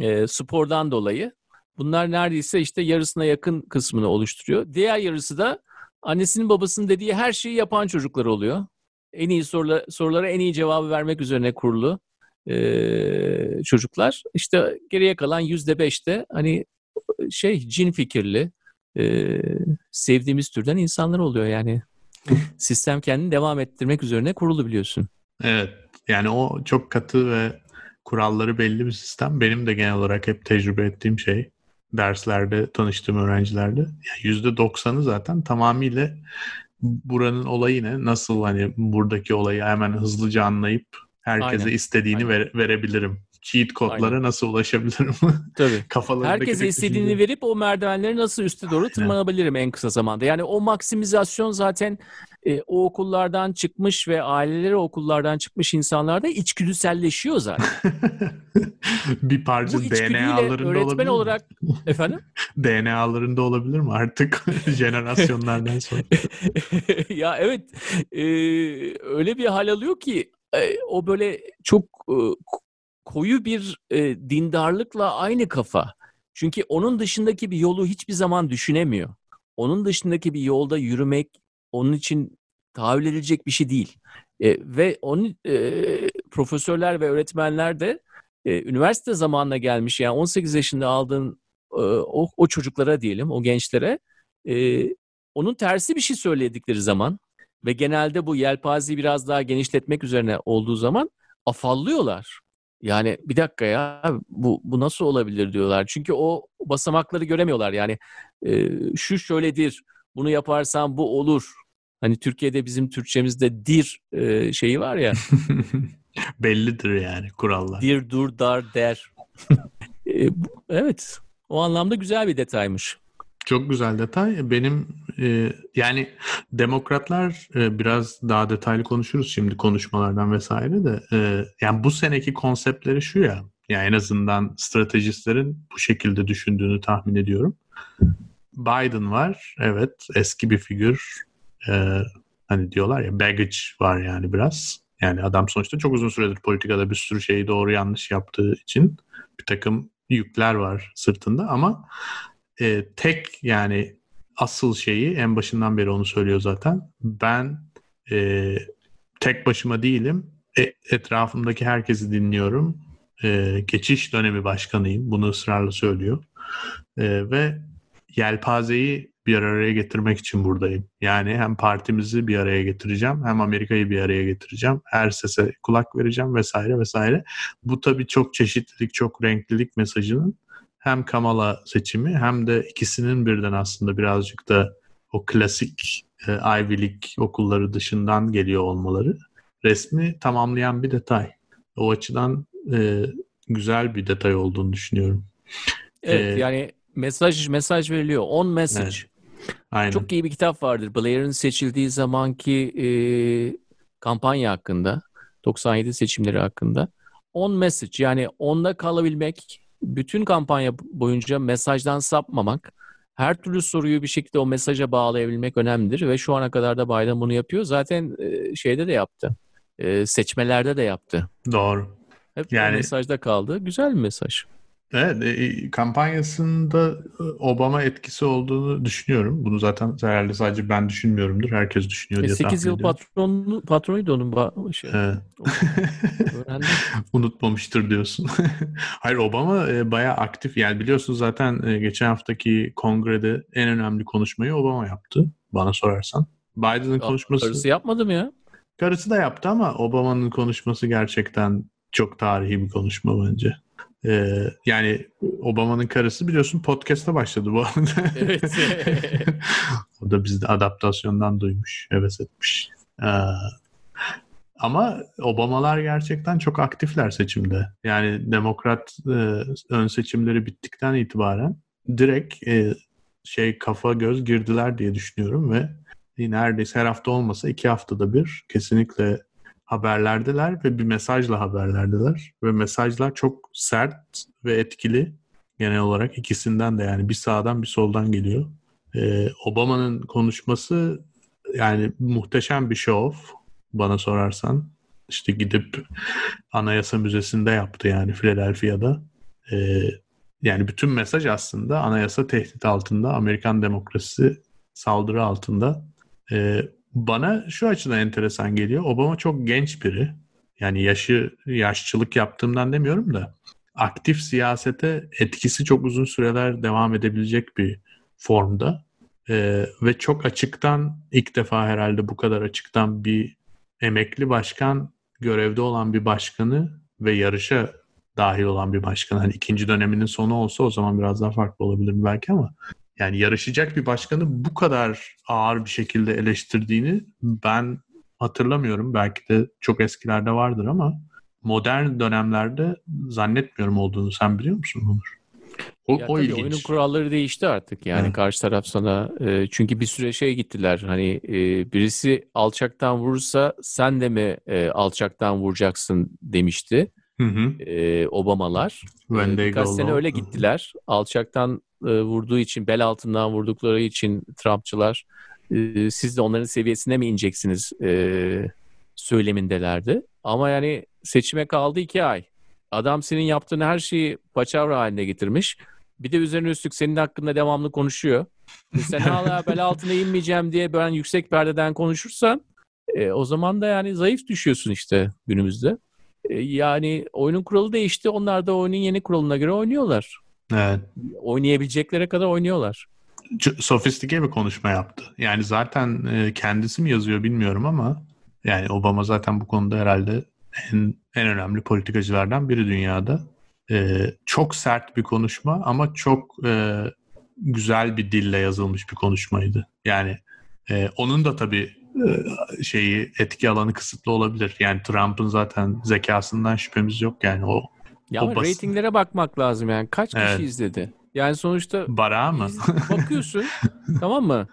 E, spordan dolayı. Bunlar neredeyse işte yarısına yakın kısmını oluşturuyor. Diğer yarısı da annesinin babasının dediği her şeyi yapan çocuklar oluyor. En iyi sorular, sorulara en iyi cevabı vermek üzerine kurulu e, çocuklar. İşte geriye kalan yüzde beşte hani şey cin fikirli e, sevdiğimiz türden insanlar oluyor yani. Sistem kendini devam ettirmek üzerine kurulu biliyorsun. Evet yani o çok katı ve kuralları belli bir sistem. Benim de genel olarak hep tecrübe ettiğim şey derslerde tanıştığım öğrencilerde. Yani %90'ı zaten tamamıyla buranın olayı ne? Nasıl hani buradaki olayı hemen hızlıca anlayıp herkese Aynen. istediğini Ver, verebilirim. Cheat kodlara Aynen. nasıl ulaşabilirim? Tabii. Herkese istediğini düşünce. verip o merdivenleri nasıl üste doğru tırmanabilirim en kısa zamanda. Yani o maksimizasyon zaten e, o okullardan çıkmış ve aileleri okullardan çıkmış insanlarda içgüdüselleşiyor zaten. bir parça DNA'larında öğretmen olabilir olarak efendim DNA'larında olabilir mi artık jenerasyonlardan sonra? ya evet e, öyle bir hal alıyor ki e, o böyle çok e, koyu bir e, dindarlıkla aynı kafa. Çünkü onun dışındaki bir yolu hiçbir zaman düşünemiyor. Onun dışındaki bir yolda yürümek onun için tahayyül edilecek bir şey değil. E, ve onun e, profesörler ve öğretmenler de e, üniversite zamanına gelmiş yani 18 yaşında aldığın e, o, o çocuklara diyelim, o gençlere e, onun tersi bir şey söyledikleri zaman ve genelde bu yelpazeyi biraz daha genişletmek üzerine olduğu zaman afallıyorlar. Yani bir dakika ya bu bu nasıl olabilir diyorlar. Çünkü o basamakları göremiyorlar. Yani e, şu şöyledir, bunu yaparsan bu olur. Hani Türkiye'de bizim Türkçemizde dir e, şeyi var ya. Bellidir yani kurallar. Dir, dur, dar, der. e, evet. O anlamda güzel bir detaymış. Çok güzel detay. Benim e, yani demokratlar e, biraz daha detaylı konuşuruz şimdi konuşmalardan vesaire de e, yani bu seneki konseptleri şu ya yani en azından stratejistlerin bu şekilde düşündüğünü tahmin ediyorum. Biden var. Evet eski bir figür. E, hani diyorlar ya baggage var yani biraz. Yani adam sonuçta çok uzun süredir politikada bir sürü şeyi doğru yanlış yaptığı için bir takım yükler var sırtında ama e, tek yani asıl şeyi en başından beri onu söylüyor zaten. Ben e, tek başıma değilim. E, etrafımdaki herkesi dinliyorum. E, geçiş dönemi başkanıyım. Bunu ısrarla söylüyor. E, ve yelpazeyi bir araya getirmek için buradayım. Yani hem partimizi bir araya getireceğim hem Amerika'yı bir araya getireceğim. Her sese kulak vereceğim vesaire vesaire. Bu tabii çok çeşitlilik, çok renklilik mesajının hem Kamala seçimi hem de ikisinin birden aslında birazcık da o klasik e, Ivy League okulları dışından geliyor olmaları resmi tamamlayan bir detay. O açıdan e, güzel bir detay olduğunu düşünüyorum. Evet ee, yani mesaj mesaj veriliyor. On message. Evet. Aynen. Çok iyi bir kitap vardır. Blair'ın seçildiği zamanki e, kampanya hakkında, 97 seçimleri hakkında. On message yani onda kalabilmek, bütün kampanya boyunca mesajdan sapmamak, her türlü soruyu bir şekilde o mesaja bağlayabilmek önemlidir ve şu ana kadar da Biden bunu yapıyor. Zaten e, şeyde de yaptı. E, seçmelerde de yaptı. Doğru. Hep yani mesajda kaldı. Güzel bir mesaj. Evet, e, kampanyasında e, Obama etkisi olduğunu düşünüyorum. Bunu zaten herhalde sadece ben düşünmüyorumdur. Herkes düşünüyor e, diye 8 yıl patron, patronuydu onun. Şey, evet. Unutmamıştır diyorsun. Hayır Obama e, bayağı aktif. Yani biliyorsun zaten e, geçen haftaki kongrede en önemli konuşmayı Obama yaptı. Bana sorarsan. Biden'ın konuşması... Karısı yapmadı mı ya? Karısı da yaptı ama Obama'nın konuşması gerçekten çok tarihi bir konuşma bence. Ee, yani Obama'nın karısı biliyorsun podcast'a başladı bu arada. Evet. o da bizde adaptasyondan duymuş, heves etmiş. Ee, ama Obamalar gerçekten çok aktifler seçimde. Yani demokrat e, ön seçimleri bittikten itibaren direkt e, şey kafa göz girdiler diye düşünüyorum ve neredeyse her hafta olmasa iki haftada bir kesinlikle haberlerdeler ve bir mesajla haberlerdeler. Ve mesajlar çok sert ve etkili genel olarak ikisinden de yani bir sağdan bir soldan geliyor. Ee, Obama'nın konuşması yani muhteşem bir show bana sorarsan. İşte gidip Anayasa Müzesi'nde yaptı yani Philadelphia'da. Ee, yani bütün mesaj aslında anayasa tehdit altında, Amerikan demokrasisi saldırı altında. Ee, bana şu açıdan enteresan geliyor. Obama çok genç biri. Yani yaşı yaşçılık yaptığımdan demiyorum da aktif siyasete etkisi çok uzun süreler devam edebilecek bir formda. Ee, ve çok açıktan ilk defa herhalde bu kadar açıktan bir emekli başkan görevde olan bir başkanı ve yarışa dahil olan bir başkan. Hani ikinci döneminin sonu olsa o zaman biraz daha farklı olabilir belki ama yani yarışacak bir başkanı bu kadar ağır bir şekilde eleştirdiğini ben hatırlamıyorum. Belki de çok eskilerde vardır ama modern dönemlerde zannetmiyorum olduğunu. Sen biliyor musun Onur? O, ya o tabii ilginç. oyunun kuralları değişti artık yani evet. karşı taraf sana e, çünkü bir süre şey gittiler hani e, birisi alçaktan vurursa sen de mi e, alçaktan vuracaksın demişti hı hı. E, Obamalar. E, birkaç sene öyle gittiler alçaktan e, vurduğu için bel altından vurdukları için Trumpçılar e, siz de onların seviyesine mi ineceksiniz e, söylemindelerdi ama yani seçime kaldı iki ay. Adam senin yaptığın her şeyi paçavra haline getirmiş. Bir de üzerine üstlük senin hakkında devamlı konuşuyor. E sen hala bel altına inmeyeceğim diye ben yüksek perdeden konuşursan e, o zaman da yani zayıf düşüyorsun işte günümüzde. E, yani oyunun kuralı değişti. Onlar da oyunun yeni kuralına göre oynuyorlar. Evet. Oynayabileceklere kadar oynuyorlar. Sofistike bir konuşma yaptı. Yani zaten e, kendisi mi yazıyor bilmiyorum ama yani Obama zaten bu konuda herhalde en, en önemli politikacılardan biri dünyada. Ee, çok sert bir konuşma ama çok e, güzel bir dille yazılmış bir konuşmaydı. Yani e, onun da tabii şeyi etki alanı kısıtlı olabilir. Yani Trump'ın zaten zekasından şüphemiz yok yani o. Ya o ama bas- ratinglere bakmak lazım yani. Kaç kişi evet. izledi? Yani sonuçta Bara mı? bakıyorsun tamam mı?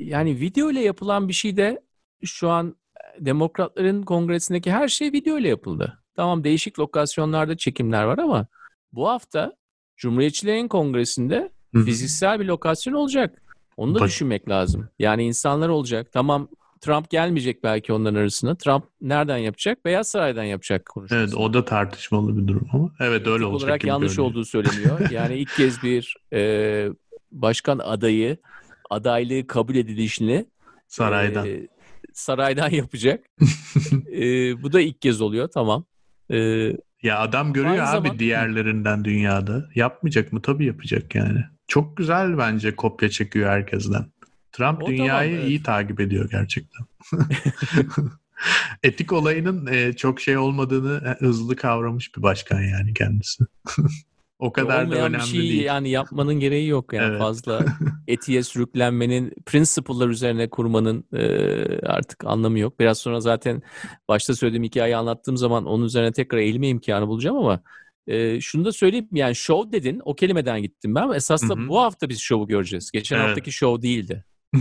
yani video ile yapılan bir şey de şu an demokratların kongresindeki her şey video ile yapıldı. Tamam değişik lokasyonlarda çekimler var ama bu hafta Cumhuriyetçilerin kongresinde Hı-hı. fiziksel bir lokasyon olacak. Onu da düşünmek lazım. Yani insanlar olacak. Tamam Trump gelmeyecek belki onların arasına. Trump nereden yapacak? Beyaz Saray'dan yapacak konuşmasını. Evet o da tartışmalı bir durum ama. Evet öyle Etik olacak olarak gibi yanlış görünüyor. olduğu söyleniyor. yani ilk kez bir e, başkan adayı adaylığı kabul edilişini saraydan e, saraydan yapacak. e, bu da ilk kez oluyor tamam. E, ya adam görüyor abi zaman... diğerlerinden dünyada. Yapmayacak mı? Tabii yapacak yani. Çok güzel bence kopya çekiyor herkesten. Trump o dünyayı tamam, evet. iyi takip ediyor gerçekten. Etik olayının e, çok şey olmadığını e, hızlı kavramış bir başkan yani kendisi. O kadar Olmayan da önemli şey değil. Yani yapmanın gereği yok yani evet. fazla etiğe sürüklenmenin, principle'lar üzerine kurmanın e, artık anlamı yok. Biraz sonra zaten başta söylediğim hikayeyi anlattığım zaman onun üzerine tekrar eğilme imkanı bulacağım ama e, şunu da söyleyeyim yani show dedin o kelimeden gittim ben. Esasında bu hafta biz show'u göreceğiz. Geçen evet. haftaki show değildi.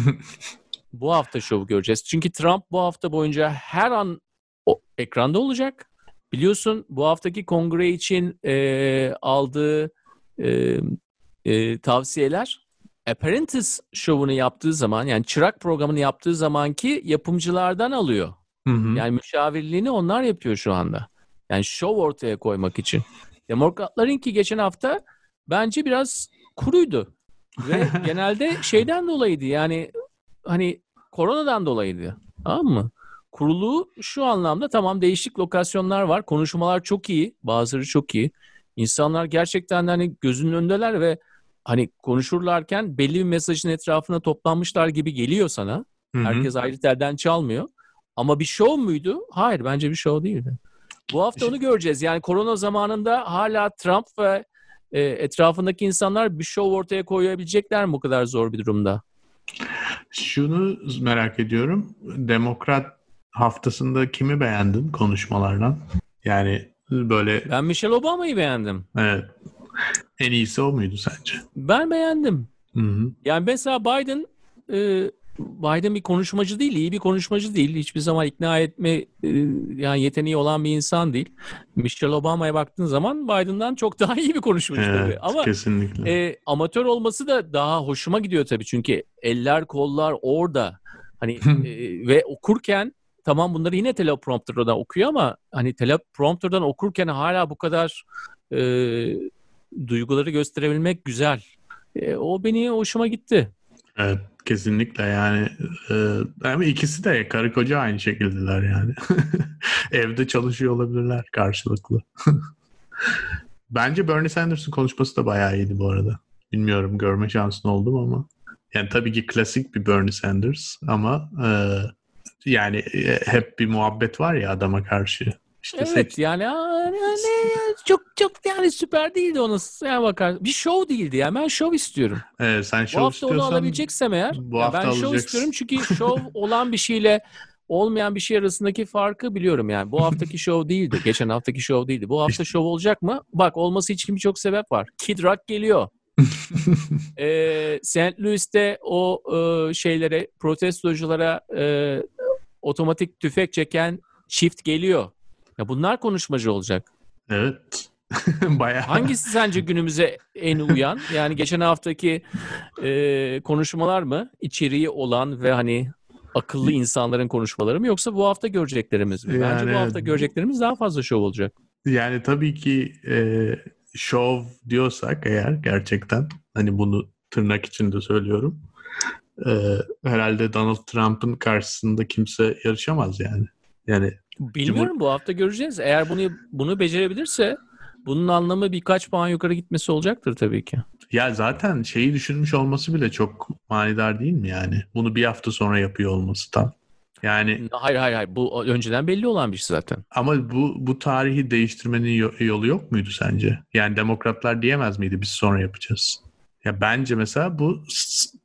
bu hafta şovu göreceğiz. Çünkü Trump bu hafta boyunca her an o ekranda olacak. Biliyorsun bu haftaki kongre için e, aldığı e, e, tavsiyeler Apprentice şovunu yaptığı zaman yani çırak programını yaptığı zamanki yapımcılardan alıyor. Hı hı. Yani müşavirliğini onlar yapıyor şu anda. Yani şov ortaya koymak için. Demokratların ki geçen hafta bence biraz kuruydu. Ve genelde şeyden dolayıydı yani hani koronadan dolayıydı. Tamam mı? Kuruluğu şu anlamda tamam değişik lokasyonlar var. Konuşmalar çok iyi. Bazıları çok iyi. İnsanlar gerçekten hani gözünün önündeler ve hani konuşurlarken belli bir mesajın etrafına toplanmışlar gibi geliyor sana. Hı hı. Herkes ayrı telden çalmıyor. Ama bir show muydu? Hayır bence bir show değildi. Bu hafta onu göreceğiz. Yani korona zamanında hala Trump ve e, etrafındaki insanlar bir show ortaya koyabilecekler mi bu kadar zor bir durumda? Şunu merak ediyorum. Demokrat haftasında kimi beğendin konuşmalardan? Yani böyle... Ben Michelle Obama'yı beğendim. Evet. En iyisi o muydu sence? Ben beğendim. Hı hı. Yani mesela Biden e, Biden bir konuşmacı değil, iyi bir konuşmacı değil. Hiçbir zaman ikna etme e, yani yeteneği olan bir insan değil. Michelle Obama'ya baktığın zaman Biden'dan çok daha iyi bir konuşmacı evet, tabii. Ama kesinlikle. E, amatör olması da daha hoşuma gidiyor tabii. Çünkü eller, kollar orada. Hani e, ve okurken tamam bunları yine teleprompterdan okuyor ama hani teleprompterdan okurken hala bu kadar e, duyguları gösterebilmek güzel. E, o beni hoşuma gitti. Evet kesinlikle yani e, ama ikisi de karı koca aynı şekildeler yani. Evde çalışıyor olabilirler karşılıklı. Bence Bernie Sanders'ın konuşması da bayağı iyiydi bu arada. Bilmiyorum görme şansın oldu mu ama. Yani tabii ki klasik bir Bernie Sanders ama e, yani e, hep bir muhabbet var ya adama karşı. İşte evet seks... yani ne çok çok yani süper değildi ona yani bakar. Bir show değildi yani ben show istiyorum. Evet, sen show bu hafta onu alabileceksem eğer bu hafta ben show istiyorum çünkü show olan bir şeyle olmayan bir şey arasındaki farkı biliyorum yani. Bu haftaki show değildi. Geçen haftaki show değildi. Bu hafta show olacak mı? Bak olması için birçok sebep var. Kid Rock geliyor. Ee, St. Louis'te o e, şeylere, protestoculara e, otomatik tüfek çeken çift geliyor. Ya bunlar konuşmacı olacak. evet. Bayağı. Hangisi sence günümüze en uyan? Yani geçen haftaki e, konuşmalar mı? İçeriği olan ve hani akıllı insanların konuşmaları mı yoksa bu hafta göreceklerimiz mi? Bence Yani bu hafta göreceklerimiz daha fazla şov olacak. Yani tabii ki e, şov diyorsak eğer gerçekten hani bunu tırnak içinde söylüyorum. e, herhalde Donald Trump'ın karşısında kimse yarışamaz yani. Yani Bilmiyorum bu hafta göreceğiz. Eğer bunu bunu becerebilirse bunun anlamı birkaç puan yukarı gitmesi olacaktır tabii ki. ya zaten şeyi düşünmüş olması bile çok manidar değil mi yani? Bunu bir hafta sonra yapıyor olması tam. Yani Hayır hayır hayır. Bu önceden belli olan bir şey zaten. ama bu bu tarihi değiştirmenin yo- yolu yok muydu sence? Yani demokratlar diyemez miydi biz sonra yapacağız? Ya bence mesela bu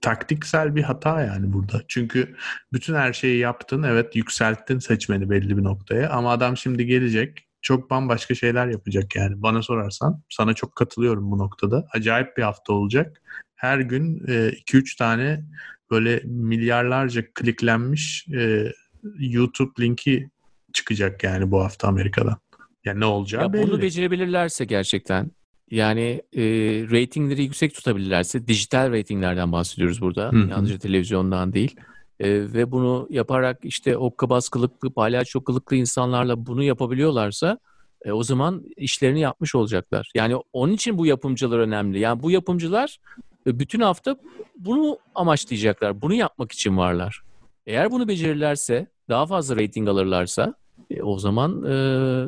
taktiksel bir hata yani burada. Çünkü bütün her şeyi yaptın, evet yükselttin seçmeni belli bir noktaya ama adam şimdi gelecek çok bambaşka şeyler yapacak yani. Bana sorarsan sana çok katılıyorum bu noktada. Acayip bir hafta olacak. Her gün 2-3 tane böyle milyarlarca kliklenmiş e, YouTube linki çıkacak yani bu hafta Amerika'dan. Yani ne olacağı Ya belli. bunu becerebilirlerse gerçekten yani e, reytingleri yüksek tutabilirlerse dijital reytinglerden bahsediyoruz burada. Hı hı. Yalnızca televizyondan değil. E, ve bunu yaparak işte hokkabaz kılıklı, palyaço kılıklı insanlarla bunu yapabiliyorlarsa e, o zaman işlerini yapmış olacaklar. Yani onun için bu yapımcılar önemli. Yani bu yapımcılar e, bütün hafta bunu amaçlayacaklar. Bunu yapmak için varlar. Eğer bunu becerirlerse, daha fazla reyting alırlarsa e, o zaman e,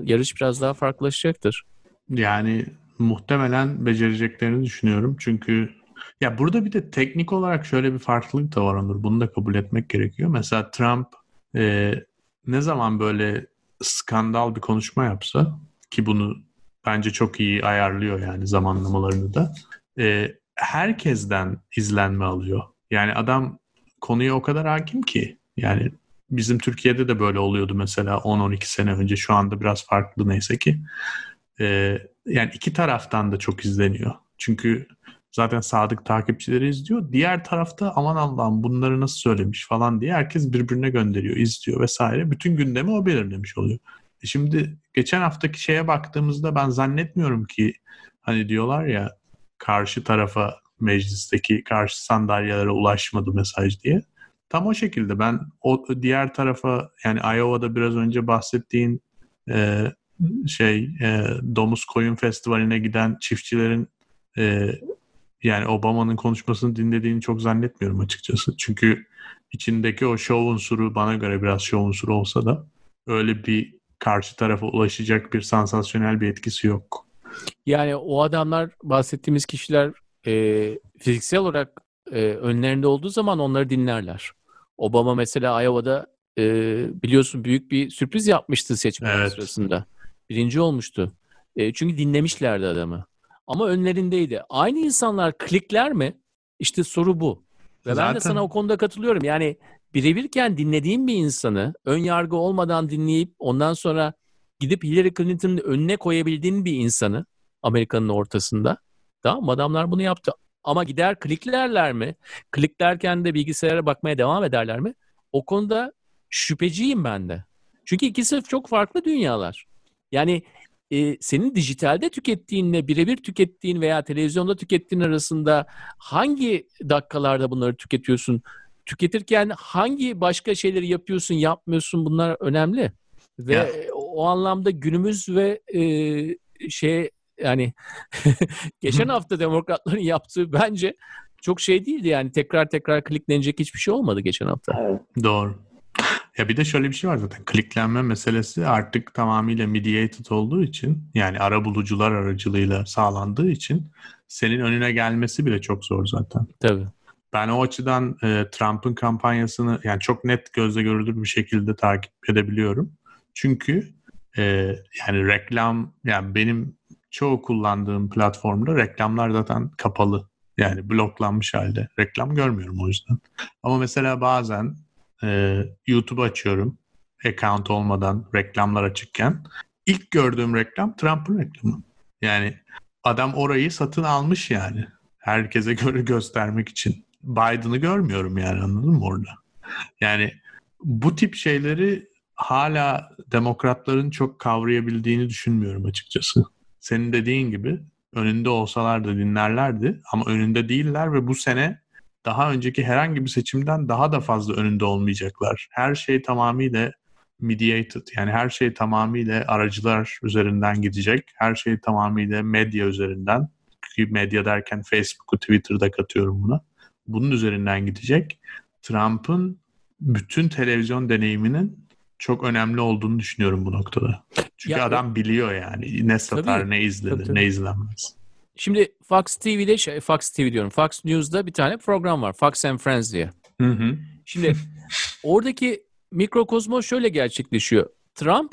yarış biraz daha farklılaşacaktır. Yani muhtemelen becereceklerini düşünüyorum. Çünkü ya burada bir de teknik olarak şöyle bir farklılık da var Onur. Bunu da kabul etmek gerekiyor. Mesela Trump e, ne zaman böyle skandal bir konuşma yapsa ki bunu bence çok iyi ayarlıyor yani zamanlamalarını da e, herkesten izlenme alıyor. Yani adam konuya o kadar hakim ki yani bizim Türkiye'de de böyle oluyordu mesela 10-12 sene önce şu anda biraz farklı neyse ki. Ee, yani iki taraftan da çok izleniyor. Çünkü zaten sadık takipçileri izliyor. Diğer tarafta aman Allah'ım bunları nasıl söylemiş falan diye herkes birbirine gönderiyor, izliyor vesaire. Bütün gündemi o belirlemiş oluyor. E şimdi geçen haftaki şeye baktığımızda ben zannetmiyorum ki hani diyorlar ya karşı tarafa meclisteki karşı sandalyelere ulaşmadı mesaj diye. Tam o şekilde ben o diğer tarafa yani Iowa'da biraz önce bahsettiğin e, şey e, domuz koyun festivaline giden çiftçilerin e, yani Obama'nın konuşmasını dinlediğini çok zannetmiyorum açıkçası. Çünkü içindeki o şov unsuru bana göre biraz şov unsuru olsa da öyle bir karşı tarafa ulaşacak bir sansasyonel bir etkisi yok. Yani o adamlar bahsettiğimiz kişiler e, fiziksel olarak e, önlerinde olduğu zaman onları dinlerler. Obama mesela Iowa'da e, biliyorsun büyük bir sürpriz yapmıştı seçmen Evet. sırasında. Birinci olmuştu. E, çünkü dinlemişlerdi adamı. Ama önlerindeydi. Aynı insanlar klikler mi? İşte soru bu. Ve ben Zaten- de sana o konuda katılıyorum. Yani birebirken dinlediğim bir insanı ön yargı olmadan dinleyip ondan sonra gidip Hillary Clinton'ın önüne koyabildiğin bir insanı Amerika'nın ortasında. Tamam? Adamlar bunu yaptı. Ama gider kliklerler mi? Kliklerken de bilgisayara bakmaya devam ederler mi? O konuda şüpheciyim ben de. Çünkü ikisi çok farklı dünyalar. Yani e, senin dijitalde tükettiğinle birebir tükettiğin veya televizyonda tükettiğin arasında hangi dakikalarda bunları tüketiyorsun? Tüketirken hangi başka şeyleri yapıyorsun, yapmıyorsun bunlar önemli. Ve Ya. o anlamda günümüz ve e, şey yani geçen hafta demokratların yaptığı bence çok şey değildi yani tekrar tekrar kliklenecek hiçbir şey olmadı geçen hafta. Doğru. Ya bir de şöyle bir şey var zaten. Kliklenme meselesi artık tamamıyla mediated olduğu için yani ara bulucular aracılığıyla sağlandığı için senin önüne gelmesi bile çok zor zaten. Tabii. Ben o açıdan e, Trump'ın kampanyasını yani çok net gözle görülür bir şekilde takip edebiliyorum. Çünkü e, yani reklam yani benim çoğu kullandığım platformda reklamlar zaten kapalı. Yani bloklanmış halde. Reklam görmüyorum o yüzden. Ama mesela bazen e, YouTube açıyorum. Account olmadan reklamlar açıkken. ilk gördüğüm reklam Trump'ın reklamı. Yani adam orayı satın almış yani. Herkese göre göstermek için. Biden'ı görmüyorum yani anladın mı orada? Yani bu tip şeyleri hala demokratların çok kavrayabildiğini düşünmüyorum açıkçası. Senin dediğin gibi önünde olsalar da dinlerlerdi ama önünde değiller ve bu sene daha önceki herhangi bir seçimden daha da fazla önünde olmayacaklar. Her şey tamamıyla mediated yani her şey tamamıyla aracılar üzerinden gidecek. Her şey tamamıyla medya üzerinden. Medya derken Facebook'u, Twitter'da katıyorum buna. Bunun üzerinden gidecek. Trump'ın bütün televizyon deneyiminin çok önemli olduğunu düşünüyorum bu noktada. Çünkü ya, adam biliyor yani ne satar, tabii, ne izlenir, tabii, tabii. ne izlenmez. Şimdi Fox TV'de, şey, Fox TV diyorum, Fox News'da bir tane program var. Fox and Friends diye. Hı hı. Şimdi oradaki mikrokozmos şöyle gerçekleşiyor. Trump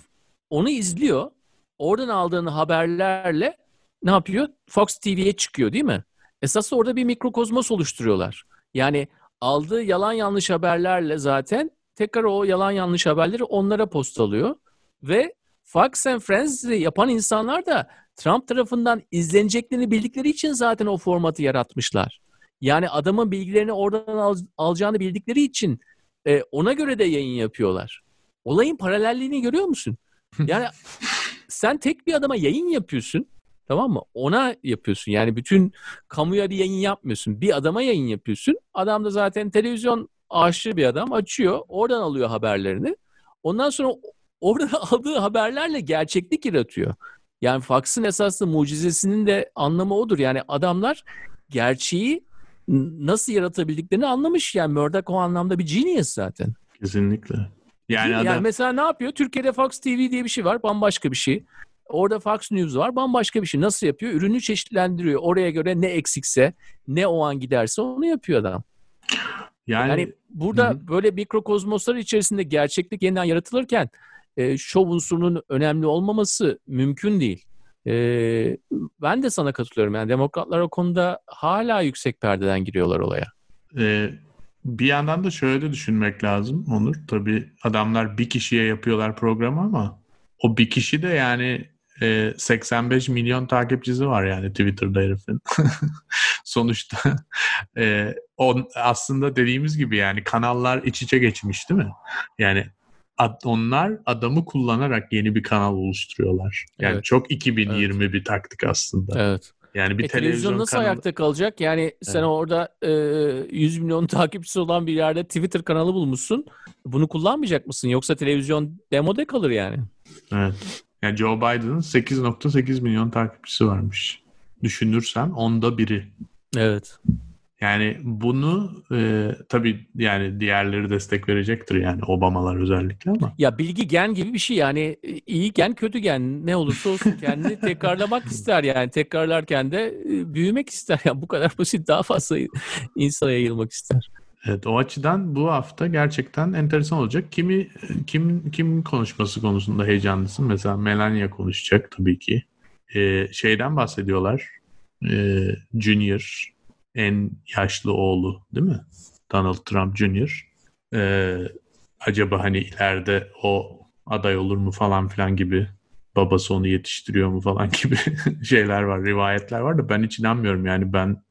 onu izliyor. Oradan aldığın haberlerle ne yapıyor? Fox TV'ye çıkıyor değil mi? Esas orada bir mikrokozmos oluşturuyorlar. Yani aldığı yalan yanlış haberlerle zaten tekrar o yalan yanlış haberleri onlara postalıyor. Ve Fox and Friends'i yapan insanlar da Trump tarafından izleneceklerini bildikleri için zaten o formatı yaratmışlar. Yani adamın bilgilerini oradan al, alacağını bildikleri için e, ona göre de yayın yapıyorlar. Olayın paralelliğini görüyor musun? Yani sen tek bir adama yayın yapıyorsun. Tamam mı? Ona yapıyorsun. Yani bütün kamuya bir yayın yapmıyorsun. Bir adama yayın yapıyorsun. Adam da zaten televizyon aşırı bir adam. Açıyor. Oradan alıyor haberlerini. Ondan sonra orada aldığı haberlerle gerçeklik yaratıyor. Yani Fox'ın esaslı mucizesinin de anlamı odur. Yani adamlar gerçeği nasıl yaratabildiklerini anlamış. Yani Murdoch o anlamda bir genius zaten. Kesinlikle. Yani, adam... yani mesela ne yapıyor? Türkiye'de Fox TV diye bir şey var. Bambaşka bir şey. Orada Fox News var. Bambaşka bir şey. Nasıl yapıyor? Ürünü çeşitlendiriyor. Oraya göre ne eksikse, ne o an giderse onu yapıyor adam. Yani, yani burada hı. böyle mikrokozmoslar içerisinde gerçeklik yeniden yaratılırken e, şov unsurunun önemli olmaması mümkün değil. E, ben de sana katılıyorum. Yani demokratlar o konuda hala yüksek perdeden giriyorlar olaya. E, bir yandan da şöyle de düşünmek lazım Onur. Tabii adamlar bir kişiye yapıyorlar programı ama o bir kişi de yani 85 e, milyon takipçisi var yani Twitter'da herifin. Sonuçta e, on, aslında dediğimiz gibi yani kanallar iç içe geçmiş değil mi? Yani ad, onlar adamı kullanarak yeni bir kanal oluşturuyorlar. Yani evet. çok 2020 evet. bir taktik aslında. Evet. Yani bir e, televizyon, televizyon nasıl kanalı... ayakta kalacak? Yani evet. sen orada e, 100 milyon takipçisi olan bir yerde Twitter kanalı bulmuşsun. Bunu kullanmayacak mısın? Yoksa televizyon demode kalır yani. Evet. Yani Joe Biden'ın 8.8 milyon takipçisi varmış. Düşünürsen onda biri. Evet. Yani bunu e, tabii yani diğerleri destek verecektir yani Obamalar özellikle ama. Ya bilgi gen gibi bir şey yani iyi gen kötü gen ne olursa olsun kendini tekrarlamak ister yani tekrarlarken de e, büyümek ister. Yani bu kadar basit daha fazla insana yayılmak ister. Evet o açıdan bu hafta gerçekten enteresan olacak. Kimi kim kim konuşması konusunda heyecanlısın? Mesela Melania konuşacak tabii ki. Ee, şeyden bahsediyorlar. Ee, Junior en yaşlı oğlu değil mi? Donald Trump Jr. Ee, acaba hani ileride o aday olur mu falan filan gibi babası onu yetiştiriyor mu falan gibi şeyler var, rivayetler var da ben hiç inanmıyorum yani ben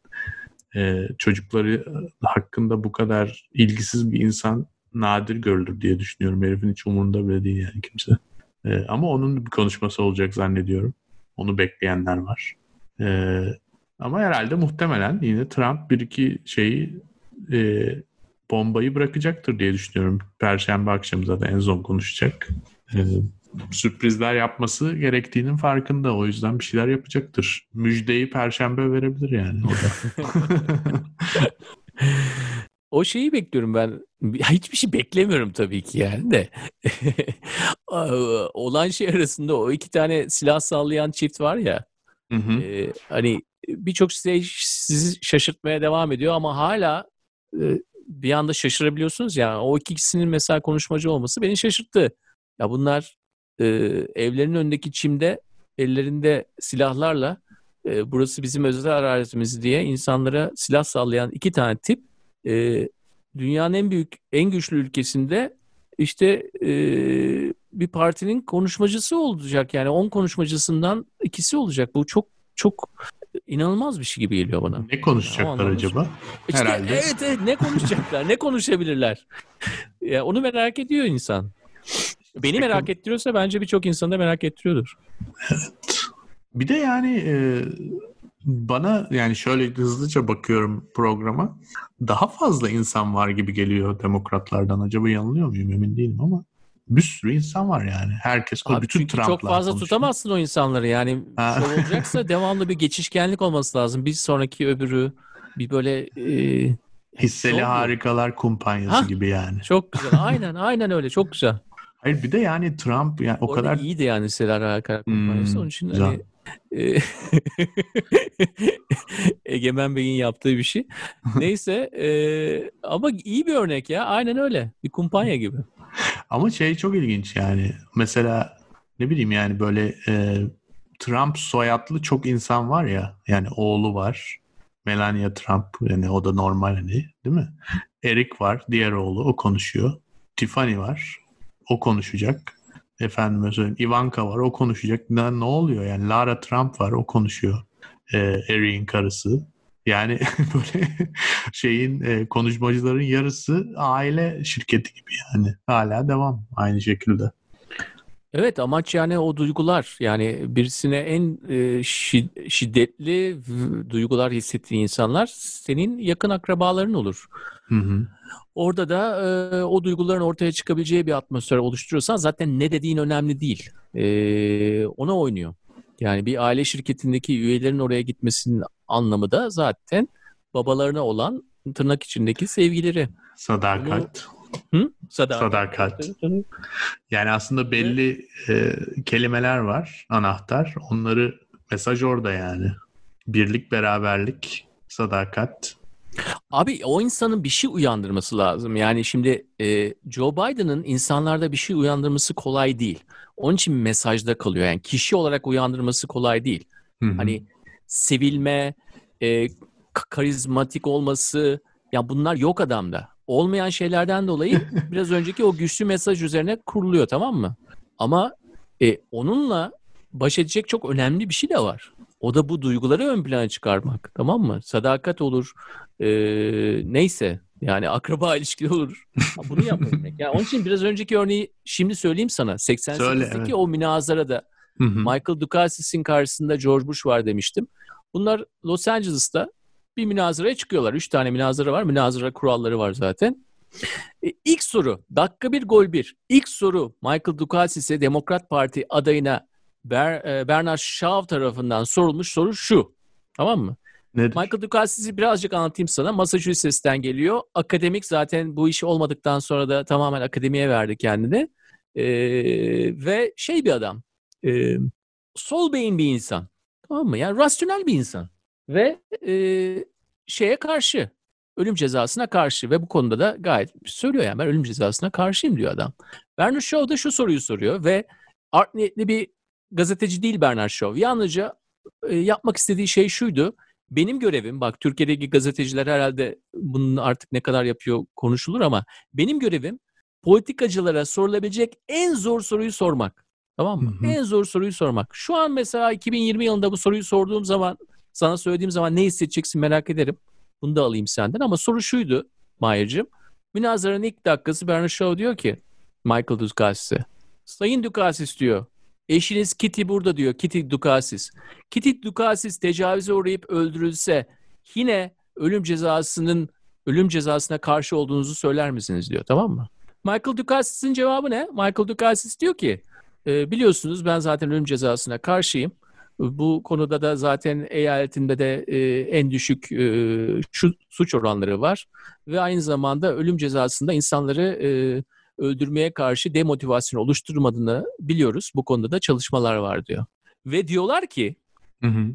e, çocukları hakkında bu kadar ilgisiz bir insan nadir görülür diye düşünüyorum. Herifin hiç umurunda bile değil yani kimse. E, ama onun bir konuşması olacak zannediyorum. Onu bekleyenler var. E, ama herhalde muhtemelen yine Trump bir iki şeyi e, bombayı bırakacaktır diye düşünüyorum. Perşembe akşamı zaten en son konuşacak. E, sürprizler yapması gerektiğinin farkında. O yüzden bir şeyler yapacaktır. Müjdeyi perşembe verebilir yani o da. o şeyi bekliyorum ben. Hiçbir şey beklemiyorum tabii ki yani de. Olan şey arasında o iki tane silah sallayan çift var ya. Hı hı. E, hani birçok şey sizi şaşırtmaya devam ediyor ama hala e, bir anda şaşırabiliyorsunuz ya. Yani. O ikisinin mesela konuşmacı olması beni şaşırttı. Ya bunlar e, evlerinin önündeki çimde ellerinde silahlarla e, burası bizim özel arazimiz diye insanlara silah sallayan iki tane tip e, dünyanın en büyük, en güçlü ülkesinde işte bir partinin konuşmacısı olacak. Yani 10 konuşmacısından ikisi olacak. Bu çok çok inanılmaz bir şey gibi geliyor bana. Ne konuşacaklar yani acaba? İşte, Herhalde. Evet, evet ne konuşacaklar? ne konuşabilirler? Ya onu merak ediyor insan. Beni merak ettiriyorsa bence birçok insan da merak ettiriyordur. Evet. Bir de yani e, bana yani şöyle hızlıca bakıyorum programa. Daha fazla insan var gibi geliyor demokratlardan. Acaba yanılıyor muyum emin değilim ama bir sürü insan var yani. Herkes Abi bütün Trump'lar çok fazla konuşuyor. tutamazsın o insanları yani. Şov olacaksa devamlı bir geçişkenlik olması lazım. Bir sonraki öbürü bir böyle e, hisseli harikalar kumpanyası ha, gibi yani. Çok güzel. Aynen aynen öyle. Çok güzel. Hayır bir de yani Trump yani o Orada kadar iyi de yani hisseli harikalar kumpanyası. Hmm, Onun için güzel. hani Egemen Bey'in yaptığı bir şey. Neyse e, ama iyi bir örnek ya. Aynen öyle. Bir kumpanya gibi. Ama şey çok ilginç yani. Mesela ne bileyim yani böyle e, Trump soyadlı çok insan var ya. Yani oğlu var. Melania Trump yani o da normal hani değil mi? Eric var diğer oğlu o konuşuyor. Tiffany var o konuşacak. Efendime söyleyeyim Ivanka var o konuşacak. Ne, ne oluyor yani Lara Trump var o konuşuyor. Ee, Eric'in karısı. Yani böyle şeyin e, konuşmacıların yarısı aile şirketi gibi yani. Hala devam aynı şekilde. Evet amaç yani o duygular yani birisine en e, şiddetli duygular hissettiği insanlar senin yakın akrabaların olur. Hı hı. Orada da e, o duyguların ortaya çıkabileceği bir atmosfer oluşturuyorsan zaten ne dediğin önemli değil. E, ona oynuyor. Yani bir aile şirketindeki üyelerin oraya gitmesinin anlamı da zaten babalarına olan tırnak içindeki sevgileri. Sadakat. Bunu... Hı? Sadakat. Sadakat. Yani aslında belli e, kelimeler var, anahtar. Onları mesaj orada yani. Birlik, beraberlik, sadakat. Abi o insanın bir şey uyandırması lazım. Yani şimdi e, Joe Biden'ın insanlarda bir şey uyandırması kolay değil. Onun için mesajda kalıyor. Yani kişi olarak uyandırması kolay değil. Hı-hı. Hani sevilme, e, karizmatik olması ya bunlar yok adamda. Olmayan şeylerden dolayı biraz önceki o güçlü mesaj üzerine kuruluyor tamam mı? Ama e, onunla baş edecek çok önemli bir şey de var. O da bu duyguları ön plana çıkarmak. Tamam mı? Sadakat olur. E, neyse. Yani akraba ilişkileri olur. Bunu yapmak. Yani onun için biraz önceki örneği şimdi söyleyeyim sana. 88'deki evet. o münazarada Michael Dukakis'in karşısında George Bush var demiştim. Bunlar Los Angeles'ta bir münazaraya çıkıyorlar. Üç tane münazara var. Münazara kuralları var zaten. E, ilk soru, dakika bir gol bir. İlk soru Michael Dukakis'e Demokrat Parti adayına Ber, e, Bernard Shaw tarafından sorulmuş soru şu. Tamam mı? Nedir? Michael Dukakis'i birazcık anlatayım sana. Massachusetts'ten geliyor. Akademik zaten bu iş olmadıktan sonra da tamamen akademiye verdi kendini. Ee, ve şey bir adam. E, sol beyin bir insan. Tamam mı? Yani rasyonel bir insan. Ve e, şeye karşı. Ölüm cezasına karşı ve bu konuda da gayet söylüyor yani ben ölüm cezasına karşıyım diyor adam. Bernard Shaw da şu soruyu soruyor ve art niyetli bir gazeteci değil Bernard Shaw. Yalnızca e, yapmak istediği şey şuydu. Benim görevim, bak Türkiye'deki gazeteciler herhalde bunun artık ne kadar yapıyor konuşulur ama benim görevim politikacılara sorulabilecek en zor soruyu sormak. Tamam mı? Hı hı. En zor soruyu sormak. Şu an mesela 2020 yılında bu soruyu sorduğum zaman, sana söylediğim zaman ne hissedeceksin merak ederim. Bunu da alayım senden ama soru şuydu Mahir'cim. Münazaranın ilk dakikası Bernard Shaw diyor ki Michael Dukasis'e. Sayın Dukasis diyor. Eşiniz Kitty burada diyor. Kitty Dukasis. Kitty Dukasis tecavüze uğrayıp öldürülse yine ölüm cezasının ölüm cezasına karşı olduğunuzu söyler misiniz diyor. Tamam mı? Michael Dukasis'in cevabı ne? Michael Dukasis diyor ki e, biliyorsunuz ben zaten ölüm cezasına karşıyım. Bu konuda da zaten eyaletinde de e, en düşük e, şu suç oranları var ve aynı zamanda ölüm cezasında insanları e, öldürmeye karşı demotivasyon oluşturmadığını biliyoruz. Bu konuda da çalışmalar var diyor. Ve diyorlar ki hı hı.